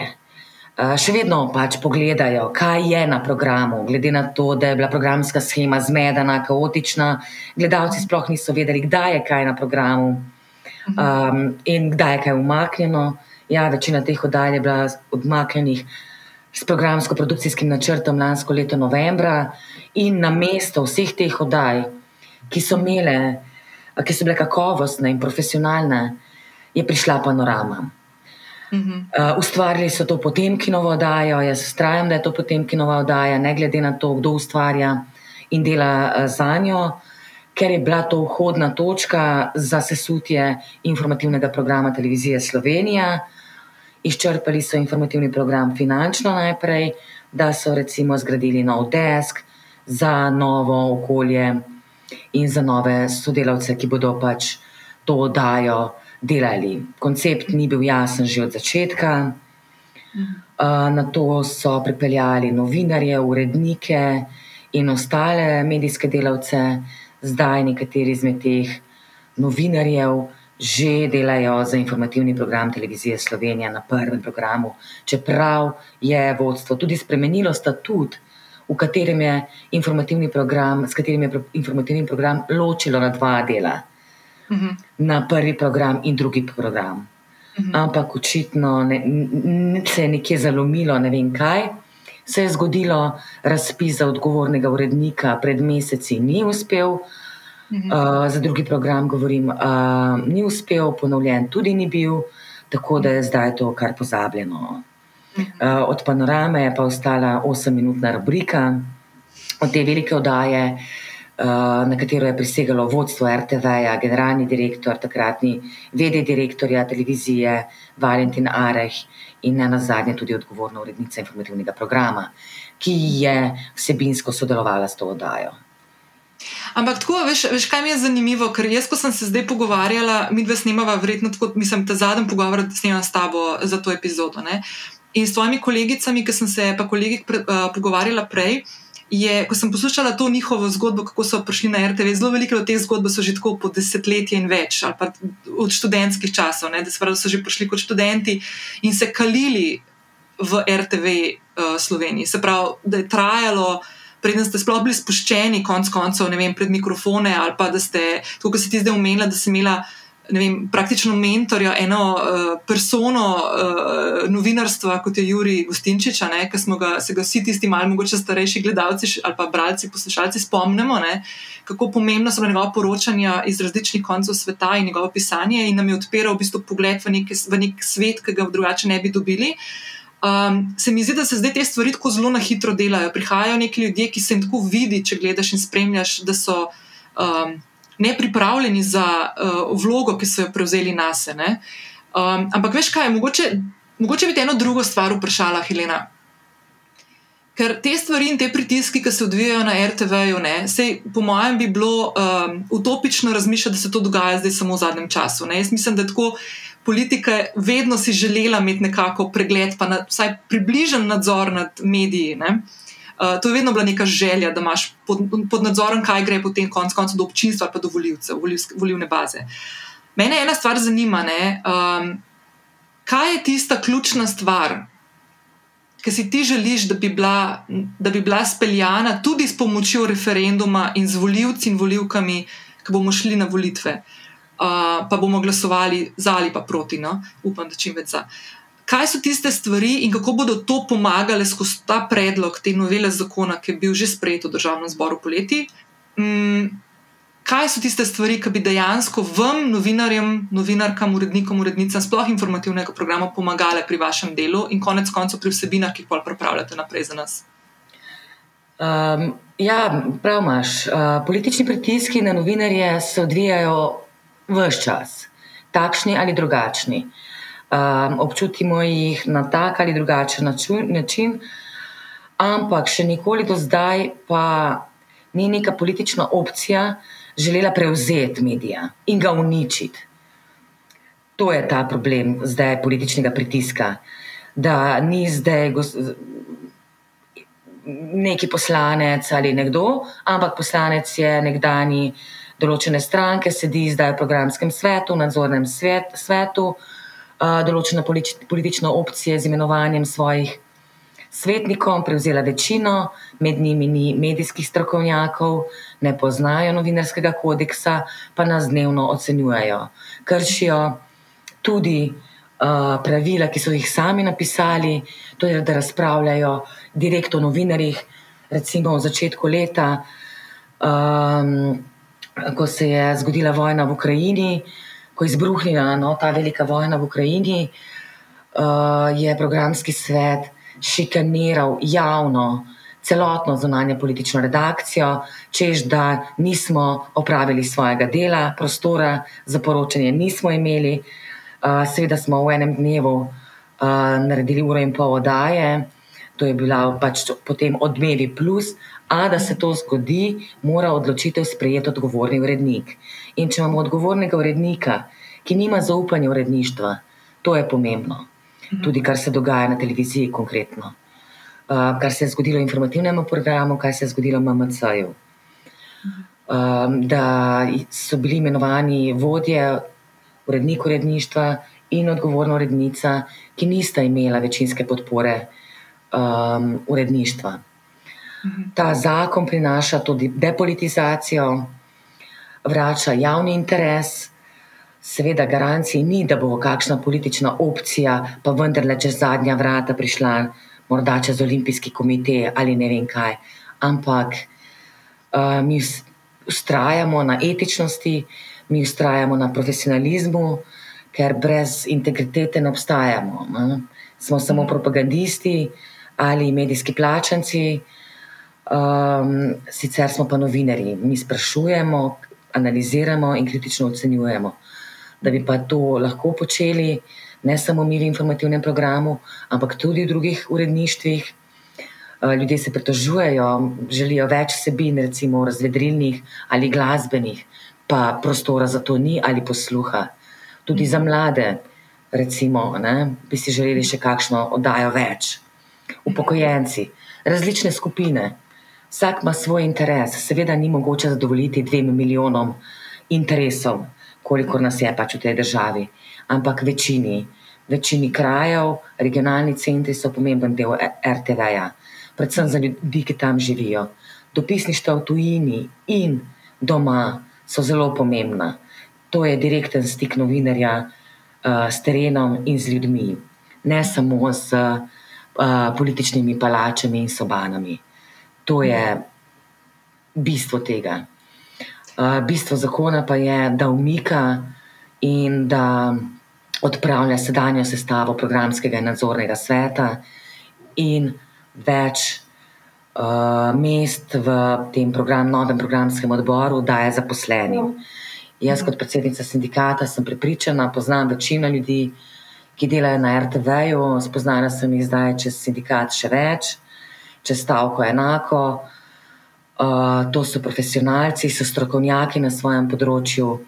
Eh, še vedno pač pogledajo, kaj je na programu, glede na to, da je bila programska schema zmedena, kaotična. Gledalci sploh niso vedeli, kdaj je kaj na programu um, in kdaj je kaj umaknjeno. Ja, večina teh oddaj je bila odmaknjenih s programsko-produkcijskim načrtom lansko leto novembra in na mesto vseh teh oddaj, ki so imele, ki so bile kakovostne in profesionalne, je prišla panorama. Uh, ustvarili so to potem kinovo oddajo, jaz ustrajam, da je to potem kinova oddaja, ne glede na to, kdo ustvarja in dela uh, za njo, ker je bila to vhodna točka za sesutje informativnega programa televizije Slovenija. Izčrpali so informativni program finančno najprej, da so recimo zgradili nov desk za novo okolje in za nove sodelavce, ki bodo pač to oddajo delali. Koncept ni bil jasen že od začetka. Uh, na to so pripeljali novinarje, urednike in ostale medijske delavce. Zdaj nekateri izmed teh novinarjev že delajo za informativni program televizije Slovenija na prvem programu, čeprav je vodstvo tudi spremenilo statut, v katerem je informativni program, s katerim je informativni program ločilo na dva dela -huh. na prvi program in drugi program. Uh -huh. Ampak očitno ne, ne, se je nekje zalomilo, ne vem kaj, se je zgodilo, razpis za odgovornega urednika pred meseci ni uspel. Mhm. Uh, za drugi program govorim, uh, ni uspel, ponovljen tudi ni bil, tako da je zdaj to kar pozabljeno. Uh, od panorame je pa ostala 8-minutna rubrika od te velike oddaje, uh, na katero je prisegalo vodstvo RTV-ja, generalni direktor, takratni vede direktorja televizije Valentin Areh in ne na zadnje tudi odgovorna urednica informativnega programa, ki je vsebinsko sodelovala s to oddajo. Ampak tako, veš, veš, kaj mi je zanimivo, ker jaz, ko sem se zdaj pogovarjala, mi dve snemava, verjetno tako, mislim, ta zadnji pogovor, da snemam s tabo za to epizodo. Ne? In s tvojimi kolegicami, ki sem se pa kolegi pre, uh, pogovarjala prej, je, ko sem poslušala to njihovo zgodbo, kako so prišli na RTV, zelo velike od teh zgodb so že tako po desetletje in več, ali pa od študentskih časov, ne? da so že prišli kot študenti in se kalili v RTV uh, eh, Sloveniji. Se pravi, da je trajalo preden ste sploh bili spuščeni, konc koncev, vem, pred mikrofone, ali pa da ste, kot se ti zdaj umela, da si imela. Vem, praktično mentorja, eno uh, persono uh, novinarstva, kot je Juri Gustinčič, ki smo ga, se ga vsi tisti, malo mogoče starejši gledalci ali pa bralci, poslušalci spomnimo, ne, kako pomembno so njegova poročanja iz različnih koncev sveta in njegovo pisanje, in nam je odpiral v bistvu pogled v, neke, v nek svet, ki ga drugače ne bi dobili. Um, se mi zdi, da se zdaj te stvari tako zelo na hitro delajo. Prihajajo neki ljudje, ki se jim tako vidi, če gledaš in spremljaš, da so um, nepripravljeni za uh, vlogo, ki so jo prevzeli na sebe. Um, ampak veš kaj, mogoče, mogoče bi te eno drugo stvar vprašala, Helena. Ker te stvari in te pritiski, ki se odvijajo na RTV-ju, po mojem, bi bilo um, utopično razmišljati, da se to dogaja zdaj samo v zadnjem času. Ne? Jaz mislim, da tako politika vedno si želela imeti nekako pregled, pa na, vsaj približen nadzor nad mediji. Uh, to je vedno bila neka želja, da imaš pod, pod nadzorom, kaj gre potem konec koncev do občinstva, pa do voljivcev, volivne baze. Mene ena stvar zanima, um, kaj je tista ključna stvar, ki si ti želiš, da bi, bila, da bi bila speljana tudi s pomočjo referenduma in z voljivci in voljivkami, ki bomo šli na volitve. Uh, pa bomo glasovali za ali pa proti. No? Upam, da čim več za. Kaj so tiste stvari in kako bodo to pomagale skozi ta predlog te novele zakona, ki je bil že sprejet v državnem zboru poleti? Mm, kaj so tiste stvari, ki bi dejansko vam, novinarjem, novinarkam, urednikom, urednicam, sploh informativnega programa pomagale pri vašem delu in konec koncev pri vsebinah, ki jih pa pripravljate naprej za nas? Um, ja, prav imaš. Uh, politični pritiski na novinarje se odvijajo vse čas, takšni ali drugačni. Um, občutimo jih na tak ali drugačen način, ampak še nikoli do zdaj pa ni neka politična opcija želela prevzeti medija in ga uničiti. To je ta problem zdaj političnega pritiska, da ni zdaj neki poslanec ali nekdo, ampak poslanec je nekdani določene stranke, sedi zdaj v programskem svetu, v nadzornem svet, svetu, uh, določene politične opcije z imenovanjem svojih svetnikov, prevzela večino, med njimi ni medijskih strokovnjakov, ne poznajo novinarskega kodeksa, pa nas dnevno ocenjujejo. Kršijo tudi uh, pravila, ki so jih sami napisali, to je, da razpravljajo direktno o novinarjih, recimo v začetku leta. Um, ko se je zgodila vojna v Ukrajini, ko je izbruhnila no, ta velika vojna v Ukrajini, uh, je programski svet šikaniral javno celotno zunanje politično redakcijo, čež da nismo opravili svojega dela, prostora za poročanje nismo imeli. Uh, seveda smo v enem dnevu uh, naredili uro in pol oddaje, to je bila pač potem odmevi plus, A da se to zgodi, mora odločitev sprejeti odgovorni urednik. In če imamo odgovornega urednika, ki nima zaupanja v uredništvo, to je pomembno. Mhm. Tudi kar se dogaja na televiziji, konkretno. Uh, kar se je zgodilo v informativnem programu, kar se je zgodilo v MMC-ju. Um, da so bili imenovani vodje, urednik uredništva in odgovorna urednica, ki nista imela večinske podpore um, uredništva. Ta zakon prinaša tudi depolitizacijo, vrača javni interes. Seveda, garancij ni, da bo kakšna politična opcija, pa vendarle čez zadnja vrata prišla morda čez olimpijski komitej ali ne vem kaj. Ampak uh, mi ustrajamo na etičnosti, mi ustrajamo na profesionalizmu, ker brez integritete ne obstajamo. Ne? Smo samo propagandisti ali medijski plačanci, um, sicer smo pa novinari. Mi sprašujemo, analiziramo in kritično ocenjujemo. Da bi pa to lahko počeli, ne samo mi v informativnem programu, ampak tudi v drugih uredništvih. Uh, ljudje se pritožujejo, želijo več vsebin, recimo razvedrilnih ali glasbenih, pa prostora za to ni ali posluha. Tudi za mlade, recimo, ne, bi si želeli še kakšno oddajo več. Upokojenci, različne skupine, vsak ima svoj interes. Seveda ni mogoče zadovoljiti dvem milijonom interesov, koliko nas je pač v tej državi, ampak večini, večini krajev, regionalni centri so pomemben del RTV-ja, predvsem za ljudi, ki tam živijo. Dopisništvo v tujini in doma so zelo pomembna. To je direkten stik novinarja uh, s terenom in z ljudmi, ne samo z uh, političnimi palačami in sobanami. To je bistvo tega. Uh, bistvo zakona pa je, da umika in da odpravlja sedanjo sestavo programskega in nadzornega sveta in več uh, mest v tem program, novem programskem odboru daje zaposlenim. Jaz, kot predsednica sindikata, sem prepričana, poznam večino ljudi, ki delajo na RTV-ju, spoznala sem jih zdaj čez sindikat še več, čez stavko enako. Uh, to so profesionalci, so strokovnjaki na svojem področju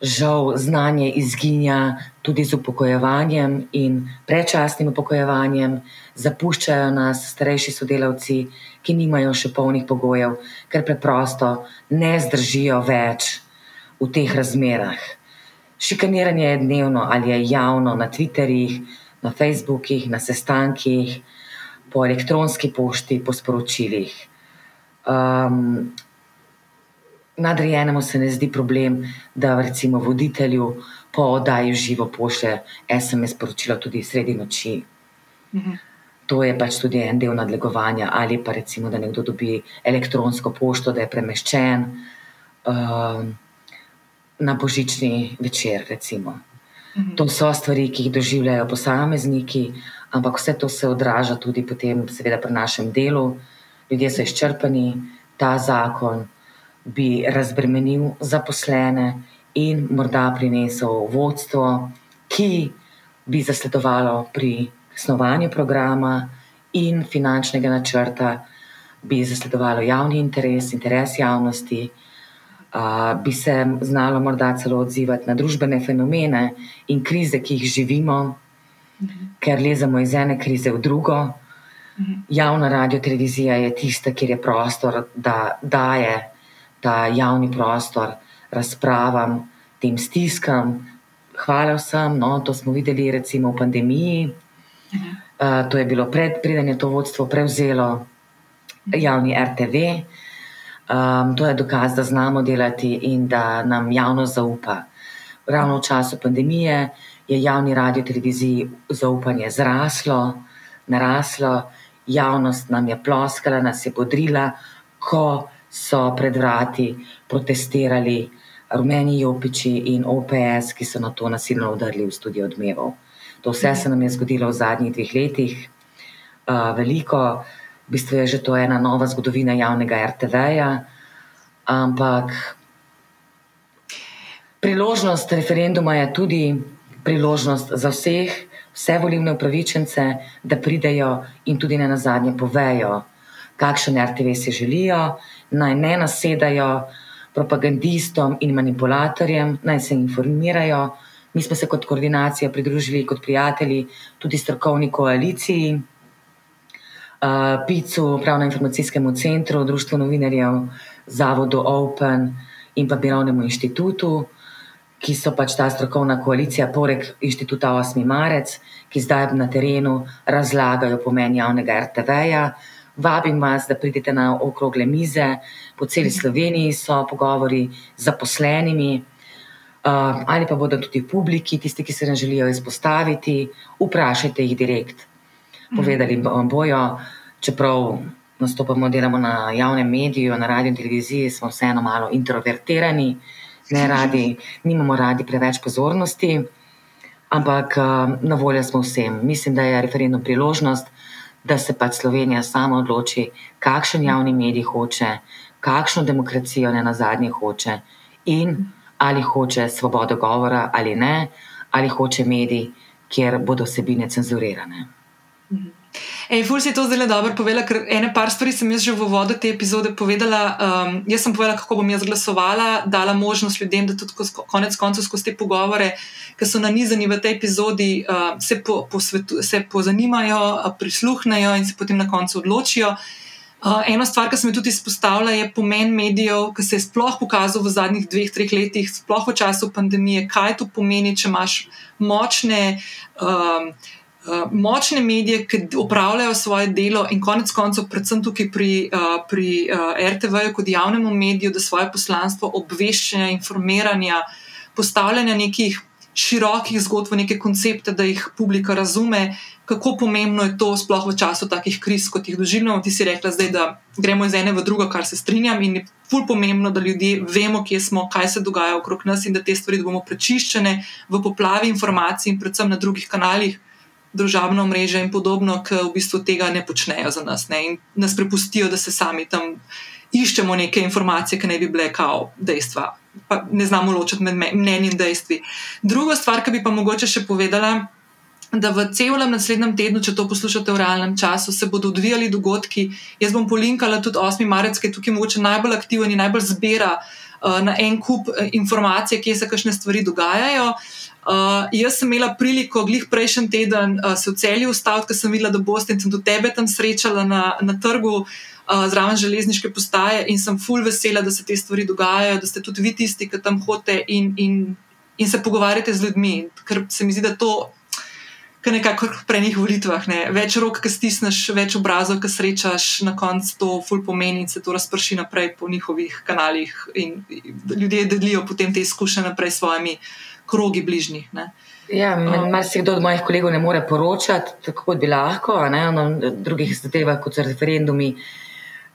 žal znanje izginja tudi z upokojevanjem in prečasnim upokojevanjem, zapuščajo nas starejši sodelavci, ki nimajo še polnih pogojev, ker preprosto ne zdržijo več v teh razmerah. Šikaniranje je dnevno ali je javno na Twitterjih, na Facebookih, na sestankih, po elektronski pošti, po sporočilih. Um, nadrejenemu se ne zdi problem, da recimo voditelju po oddaji živo pošlje SMS sporočilo tudi sredi noči. Mhm. To je pač tudi en del nadlegovanja, ali pa recimo, da nekdo dobi elektronsko pošto, da je premeščen uh, na božični večer. Mhm. To so stvari, ki jih doživljajo posamezniki, ampak vse to se odraža tudi potem, seveda, pri našem delu. Ljudje so izčrpani, ta zakon bi razbremenil zaposlene in morda prinesel vodstvo, ki bi zasledovalo pri snovanju programa in finančnega načrta, bi zasledovalo javni interes, interes javnosti, bi se znalo morda celo odzivati na družbene fenomene in krize, ki jih živimo, ker lezemo iz ene krize v drugo. Javna radio televizija je tista, kjer je prostor, da daje ta javni prostor razpravam, tem stiskam. Hvala vsem, no, to smo videli recimo v pandemiji. Uh, to je bilo pred, preden je to vodstvo prevzelo javni RTV. Um, to je dokaz, da znamo delati in da nam javnost zaupa. Ravno v času pandemije je javni radio televiziji zaupanje zraslo, naraslo, javnost nam je ploskala, nas je bodrila, ko so pred vrati protestirali rumeni jopiči in OPS, ki so na to nasilno udarili v studio odmevov. To vse se nam je zgodilo v zadnjih dveh letih. Uh, veliko, v bistvu je že to ena nova zgodovina javnega RTV-ja, ampak priložnost referenduma je tudi priložnost za vseh, vse volivne upravičence, da pridejo in tudi ne na zadnje povejo, kakšen RTV si želijo naj ne nasedajo propagandistom in manipulatorjem, naj se informirajo. Mi smo se kot koordinacija pridružili kot prijatelji tudi strokovni koaliciji, uh, PIC-u, Pravno-informacijskemu centru, Društvu novinarjev, Zavodu Open in pa Birovnemu inštitutu, ki so pač ta strokovna koalicija, poleg inštituta 8. marec, ki zdaj na terenu razlagajo pomen javnega RTV-ja. Vabim vas, da pridete na okrogle mize, po celi Sloveniji so pogovori z zaposlenimi, uh, ali pa bodo tudi publiki, tisti, ki se nam želijo izpostaviti. Vprašajte jih direkt. povedali bojo, čeprav nastopamo, delamo na javnem mediju, na radiju in televiziji, smo vseeno malo introvertirani, ne radi, nimamo radi preveč pozornosti, ampak na voljo smo vsem. Mislim, da je referendum priložnost, da se pač Slovenija sama odloči, kakšen javni medij hoče, kakšno demokracijo ne na zadnje hoče in ali hoče svobodo govora ali ne, ali hoče medij, kjer bodo vsebine cenzurirane. Ej, ful si to zdaj dobro povedala, ker ene par stvari sem jaz že v vodu te epizode povedala. Um, jaz sem povedala, kako bom jaz glasovala, dala možnost ljudem, da tudi konec koncev skozi te pogovore, ki so nanizani v tej epizodi, uh, se, po, po svetu, se pozanimajo, prisluhnejo in se potem na koncu odločijo. Uh, ena stvar, ki sem jo tudi izpostavila, je pomen medijev, ki se je sploh pokazal v zadnjih dveh, treh letih, sploh v času pandemije, kaj to pomeni, če imaš močne. Um, uh, močne medije, ki upravljajo svoje delo in konec koncev, predvsem tukaj pri, uh, pri uh, RTV-ju kot javnemu mediju, da svoje poslanstvo obveščanja, informiranja, postavljanja nekih širokih zgodb, neke koncepte, da jih publika razume. Kako pomembno je to, sploh v času takih kriz, kot jih doživljamo. Ti si rekla, zdaj, da gremo iz ene v drugo, kar se strinjam, in je ful pomembno, da ljudje vemo, kje smo, kaj se dogaja okrog nas, in da te stvari bomo prečiščene v poplavi informacij, in predvsem na drugih kanalih, družabno mreže in podobno, ki v bistvu tega ne počnejo za nas ne? in nas prepustijo, da se sami tam iščemo neke informacije, ki ne bi bile kao dejstva. Pa ne znamo ločiti med mnenji in dejstvi. Druga stvar, ki bi pa mogoče še povedala. Da v celem naslednjem tednu, če to poslušate v realnem času, se bodo odvijali dogodki. Jaz bom polinkala tudi 8. marec, ki je tukaj mogoče najbolj aktiven in najbolj zbira uh, na en kup uh, informacije, kje se kakšne stvari dogajajo. Uh, Uh, jaz sem imela priliko, glih prejšnji teden, uh, se v celju ustaviti, ker sem videla, da boste in sem do tebe tam srečala na, na trgu uh, zraven železniške postaje in sem full vesela, da se te stvari dogajajo, da ste tudi vi tisti, ki tam hodite in, in, in se pogovarjate z ljudmi. Ker se mi zdi, da to. Kaj nekako pri njih volitvah, ne? več rok, ki stisneš, več obrazov, ki srečaš, na koncu to ful pomeni in se to razprši naprej po njihovih kanalih. In ljudje delijo potem te izkušnje naprej s svojimi krogi bližnjih. Ne. Ja, Malo se kdo od mojih kolegov ne more poročati, tako kot bi lahko, ne, na drugih zadevah, kot so referendumi.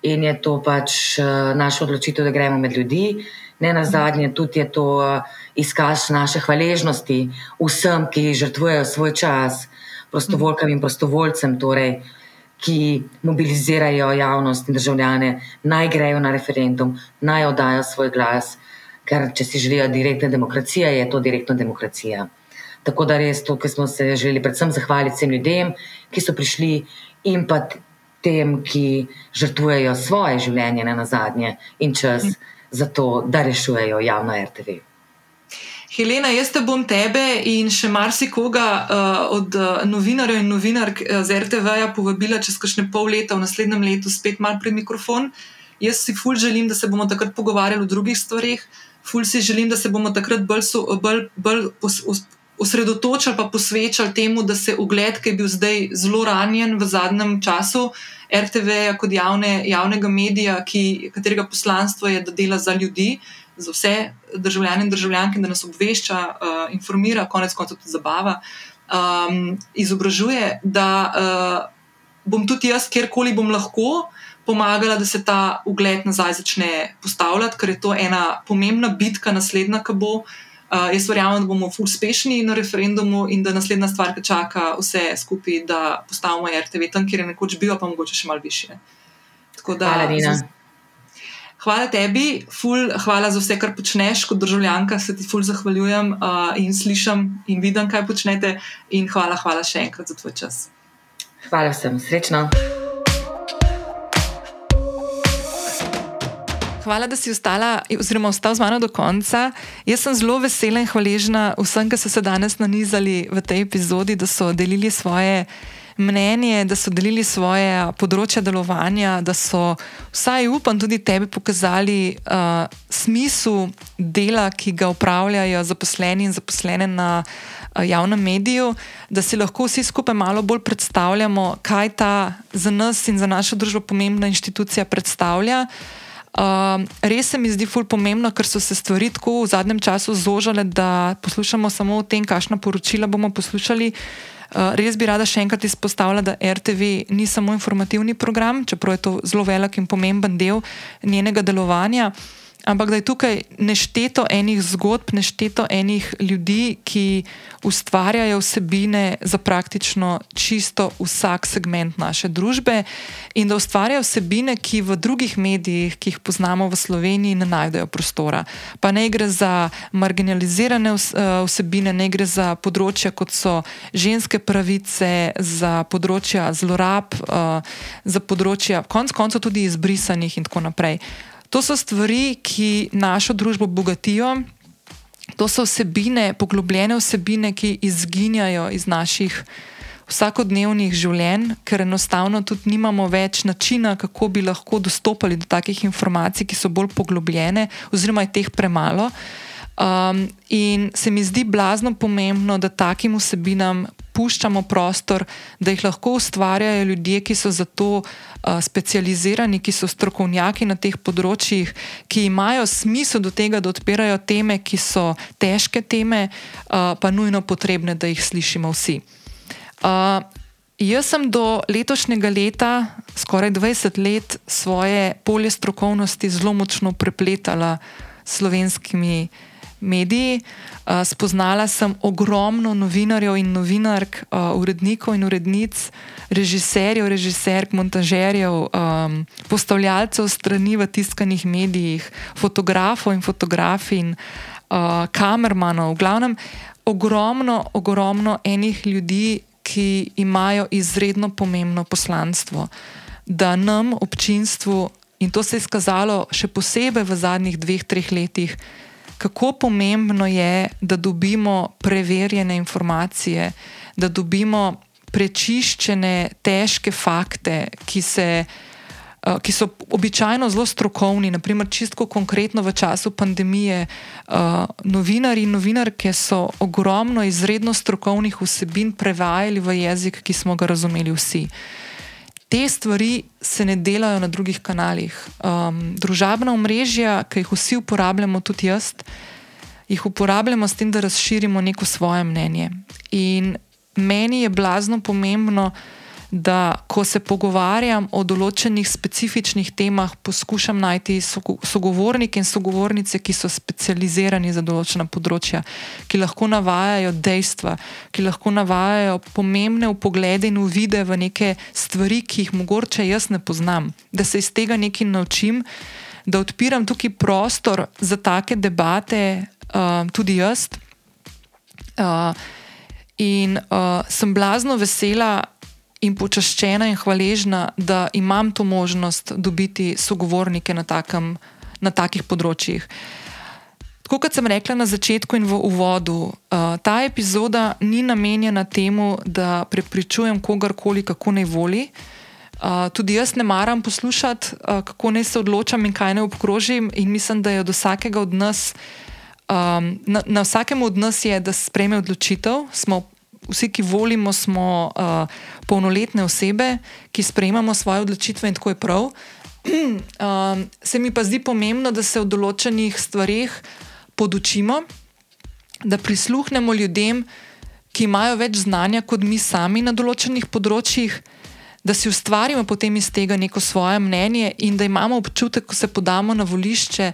In je to pač uh, naša odločitev, da gremo med ljudi. Ne na zadnje, tudi je to uh, izkaz naše hvaležnosti vsem, ki žrtvujejo svoj čas, prostovoljkam in prostovoljcem, torej, ki mobilizirajo javnost in državljane, naj grejo na referendum, naj oddajo svoj glas. Ker če si želijo direktne demokracije, je to direktna demokracija. Tako da res ki smo se želeli predvsem zahvaliti vsem ljudem, ki so prišli in pa tem, ki žrtvujejo svoje življenje na zadnje in čas za to, da rešujejo javno RTV. Helena, jaz te bom tebe in še marsikoga uh, od uh, novinarjev in novinark uh, z RTV-ja povabila čez kakšne pol leta, v naslednjem letu, spet malo pred mikrofon. Jaz si fulj želim, da se bomo takrat pogovarjali o drugih stvarih, ful si želim, da se bomo takrat bolj, bolj, bolj osredotočili in posvečali temu, da se ugled, ki je bil zdaj zelo ranjen v zadnjem času, RTV kot javne, javnega medija, ki, katerega poslanstvo je, da dela za ljudi, za vse državljane in državljanke, da nas obvešča, uh, informira, konec koncev tudi zabava, um, izobražuje, da uh, bom tudi jaz, kjerkoli bom lahko pomagala, da se ta ugled nazaj začne postavljati, ker je to ena pomembna bitka, naslednja, ki bo. Uh, jaz verjamem, da bomo uspešni na referendumu in da naslednja stvar, ki čaka vse skupaj, da postavimo RTV tam, kjer je nekoč bil, pa mogoče še malo više. Da, hvala, Dina. Hvala tebi, ful, hvala za vse, kar počneš kot državljanka. Se ti ful zahvaljujem uh, in slišim in vidim, kaj počnete. In hvala, hvala še enkrat za tvoj čas. Hvala vsem, srečno. Hvala, da si ostala, oziroma ostal z mano do konca. Jaz sem zelo vesela in hvaležna vsem, ki so se danes nanizali v tej epizodi, da so delili svoje mnenje, da so delili svoje področje delovanja, da so vsaj upam tudi tebi pokazali uh, smisel dela, ki ga upravljajo zaposleni in zaposlene na uh, javnem mediju, da si lahko vsi skupaj malo bolj predstavljamo, kaj ta za nas in za našo družbo pomembna inštitucija predstavlja. Um, res se mi zdi ful pomembno, ker so se stvari tako v zadnjem času zožile, da poslušamo samo o tem, kakšna poročila bomo poslušali. res bi rada še enkrat izpostavila, da RTV ni samo informativni program, čeprav je to zelo velik in pomemben del njenega delovanja ampak da je tukaj nešteto enih zgodb, nešteto enih ljudi, ki ustvarjajo vsebine za praktično čisto vsak segment naše družbe in da ustvarjajo vsebine, ki v drugih medijih, ki jih poznamo v Sloveniji, ne najdejo prostora. Pa ne gre za marginalizirane eh, vsebine, ne gre za področja, kot so ženske pravice, za področja zlorab, eh, za področja, konc koncev tudi izbrisanih in tako naprej. To so stvari, ki našo družbo bogatijo, to so vsebine, poglobljene vsebine, ki izginjajo iz naših vsakodnevnih življenj, ker enostavno tudi nimamo več načina, kako bi lahko dostopali do takih informacij, ki so bolj poglobljene, oziroma je teh premalo. Um, in se mi zdi blazno pomembno, da takim vsebinam puščamo prostor, da jih lahko ustvarjajo ljudje, ki so za to uh, specializirani, ki so strokovnjaki na teh področjih, ki imajo smisel do tega, da odpirajo teme, ki so težke teme, uh, pa nujno potrebne, da jih slišimo vsi. Uh, jaz sem do letošnjega leta, skoraj 20 let, svoje polje strokovnosti zelo močno prepletala s slovenskimi mediji. Uh, spoznala sem ogromno novinarjev in novinark, uh, urednikov in urednic, režiserjev, režiserk, montažerjev, um, postavljalcev strani v tiskanih medijih, fotografov in fotografin, uh, kamermanov. V glavnem, ogromno, ogromno enih ljudi, ki imajo izredno pomembno poslanstvo, da nam, občinstvu, in to se je izkazalo še posebej v zadnjih dveh, treh letih, kako pomembno je, da dobimo preverjene informacije, da dobimo prečiščene, težke fakte, ki, se, uh, ki so običajno zelo strokovni. Naprimer, čisto konkretno v času pandemije, uh, novinari in novinarke so ogromno izredno strokovnih vsebin prevajali v jezik, ki smo ga razumeli vsi. Uh, te stvari se ne delajo na drugih kanalih. Um, družabna omrežja, ki jih vsi uporabljamo, tudi jaz, jih uporabljamo s tem, da razširimo neko svoje mnenje. In meni je blazno pomembno, da da ko se pogovarjam o določenih specifičnih temah, poskušam najti sogovornike in sogovornice, ki so specializirani za določena področja, ki lahko navajajo dejstva, ki lahko navajajo pomembne upoglede in uvide v neke stvari, ki jih mogoče jaz ne poznam, da se iz tega nekaj naučim, da odpiram tukaj prostor za take debate, uh, tudi jaz. Uh, in uh, sem blazno vesela, in počaščena in hvaležna, da imam to možnost dobiti sogovornike na, takem, na takih področjih. Tako kot sem rekla na začetku in v uvodu, uh, ta epizoda ni namenjena temu, da prepričujem kogarkoli, kako naj voli. Uh, tudi jaz ne maram poslušati, uh, kako naj se odločam in kaj naj obkrožim, in mislim, da je od vsakega od nas, um, na, na vsakem od nas je, da sprejme odločitev. Smo vsi, ki volimo, smo uh, polnoletne osebe, ki sprejemamo svoje odločitve in tako je prav. um, se mi pa zdi pomembno, da se v določenih stvarih podučimo, da prisluhnemo ljudem, ki imajo več znanja kot mi sami na določenih področjih, da si ustvarimo potem iz tega neko svoje mnenje in da imamo občutek, ko se podamo na volišče,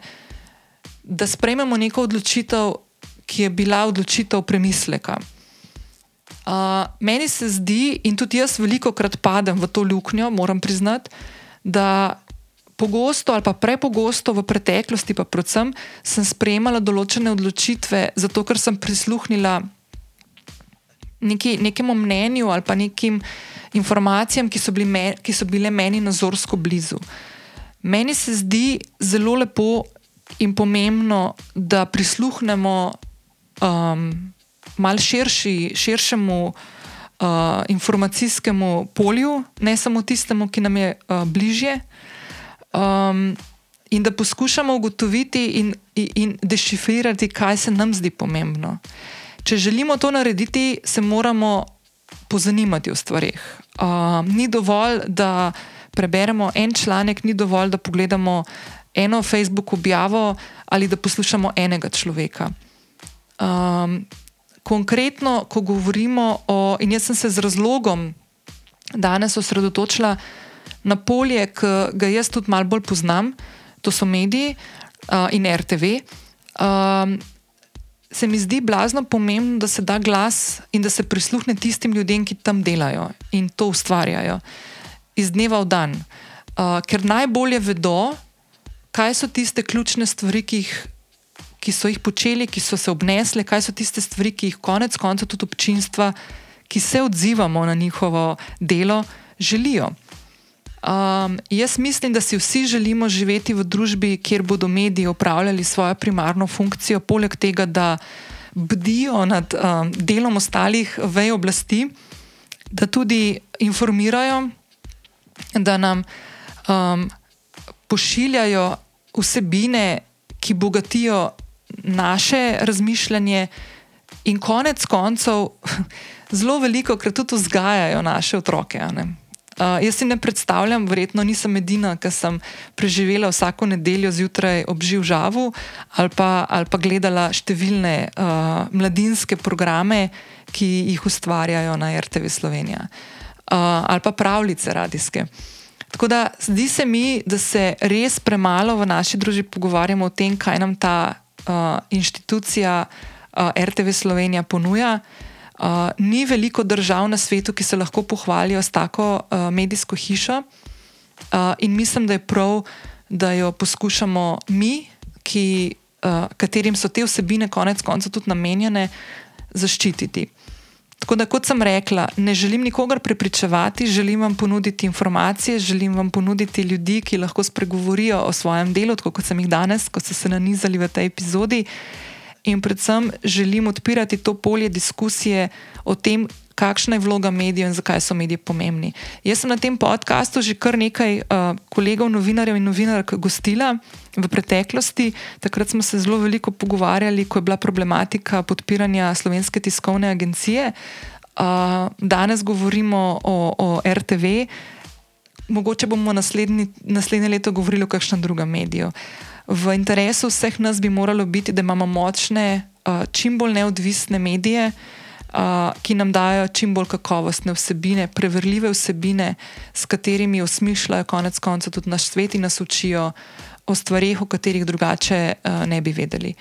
da sprejmemo neko odločitev, ki je bila odločitev premisleka. Uh, meni se zdi, in tudi jaz veliko krat padem v to luknjo, moram priznati, da pogosto ali pa prepogosto v preteklosti, pa predvsem, sem sprejemala določene odločitve, zato ker sem prisluhnila neki, nekemu mnenju ali pa nekim informacijam, ki so, me, ki so bile meni nazorsko blizu. Meni se zdi zelo lepo in pomembno, da prisluhnemo. Um, mal širši, širšemu uh, informacijskemu polju, ne samo tistemu, ki nam je uh, bližje. Um, in da poskušamo ugotoviti in, in, in dešifrirati, kaj se nam zdi pomembno. Če želimo to narediti, se moramo pozanimati o stvarih. Uh, ni dovolj, da preberemo en članek, ni dovolj, da pogledamo eno Facebook objavo ali da poslušamo enega človeka. Um, konkretno, ko govorimo o, in jaz sem se z razlogom danes osredotočila na polje, ki ga jaz tudi malo bolj poznam, to so mediji uh, in RTV. Um, se mi zdi blazno pomembno, da se da glas in da se prisluhne tistim ljudem, ki tam delajo in to ustvarjajo iz dneva v dan. Uh, ker najbolje vedo, kaj so tiste ključne stvari, ki, jih, ki so jih počeli, ki so se obnesle, kaj so tiste stvari, ki jih konec konca tudi občinstva, ki se odzivamo na njihovo delo, želijo. Um, jaz mislim, da si vsi želimo živeti v družbi, kjer bodo mediji upravljali svojo primarno funkcijo, poleg tega, da bdijo nad um, delom ostalih vej oblasti, da tudi informirajo, da nam um, pošiljajo vsebine, ki bogatijo naše razmišljanje, in konec koncev, zelo veliko krat tudi vzgajajo naše otroke. Uh, jaz si ne predstavljam, verjetno nisem edina, ki sem preživela vsako nedeljo zjutraj ob živžavu ali pa, ali pa gledala številne uh, mladinske programe, ki jih ustvarjajo na RTV Slovenija uh, ali pa pravljice radijske. Tako da zdi se mi, da se res premalo v naši družbi pogovarjamo o tem, kaj nam ta uh, inštitucija uh, RTV Slovenija ponuja. Uh, ni veliko držav na svetu, ki se lahko pohvalijo s tako uh, medijsko hišo, uh, in mislim, da je prav, da jo poskušamo mi, ki, uh, katerim so te vsebine konec koncev tudi namenjene, zaščititi. Tako da, kot sem rekla, ne želim nikogar prepričevati, želim vam ponuditi informacije, želim vam ponuditi ljudi, ki lahko spregovorijo o svojem delu, tako kot sem jih danes, ko so se nanizali v tej epizodi. In predvsem želim odpirati to polje diskusije o tem, kakšna je vloga medijev in zakaj so mediji pomembni. Jaz sem na tem podkastu že kar nekaj uh, kolegov, novinarjev in novinark gostila v preteklosti. Takrat smo se zelo veliko pogovarjali, ko je bila problematika podpiranja slovenske tiskovne agencije. Uh, danes govorimo o, o RTV, mogoče bomo naslednji, naslednje leto govorili o kakšnem drugem mediju. V interesu vseh nas bi moralo biti, da imamo močne, uh, čim bolj neodvisne medije, uh, ki nam dajo čim bolj kakovostne vsebine, preverljive vsebine, s katerimi osmišljajo konec konca tudi naš svet in nas učijo o stvarih, o katerih drugače uh, ne bi vedeli.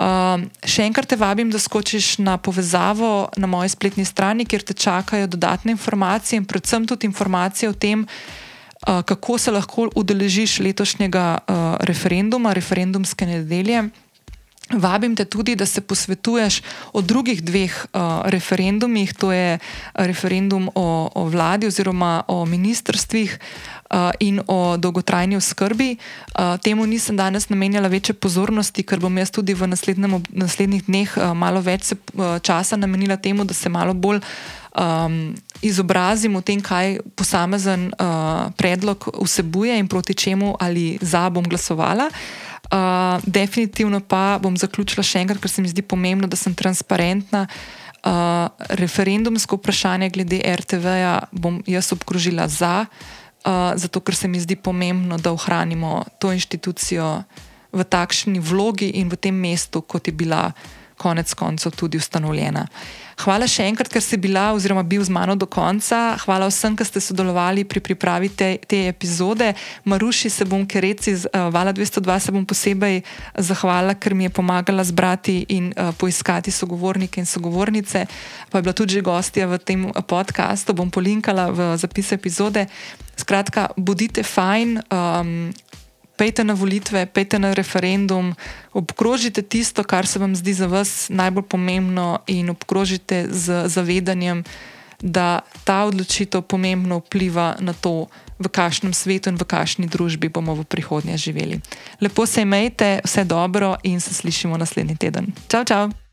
Uh, še enkrat te vabim, da skočiš na povezavo na moji spletni strani, kjer te čakajo dodatne informacije in predvsem tudi informacije o tem, uh, kako se lahko udeležiš letošnjega uh, referenduma, referendumske nedelje. Vabim te tudi, da se posvetuješ o drugih dveh uh, referendumih, to je referendum o, o vladi oziroma o ministrstvih uh, in o dolgotrajni oskrbi. Uh, temu nisem danes namenjala večje pozornosti, ker bom jaz tudi v naslednjih dneh uh, malo več se, uh, časa namenila temu, da se malo bolj um, izobrazim o tem, kaj posamezen uh, predlog vsebuje in proti čemu ali za bom glasovala. Uh, definitivno pa bom zaključila še enkrat, ker se mi zdi pomembno, da sem transparentna. Uh, referendumsko vprašanje glede RTV-ja bom jaz obkrožila za, uh, zato ker se mi zdi pomembno, da ohranimo to inštitucijo v takšni vlogi in v tem mestu, kot je bila konec koncev tudi ustanovljena. Hvala še enkrat, ker si bila oziroma bil z mano do konca. Hvala vsem, ki ste sodelovali pri pripravi te, te epizode. Maruši se bom, ker reci z uh, Vala 202 se bom posebej zahvala, ker mi je pomagala zbrati in uh, poiskati sogovornike in sogovornice. Pa je bila tudi že gostja v tem podkastu, bom polinkala v zapise epizode. Skratka, bodite fajn. Um, Pejte na volitve, pejte na referendum, obkrožite tisto, kar se vam zdi za vas najbolj pomembno, in obkrožite z zavedanjem, da ta odločitev pomembno vpliva na to, v kakšnem svetu in v kakšni družbi bomo v prihodnje živeli. Lepo se imejte, vse dobro in se slišimo naslednji teden. Čau, čau!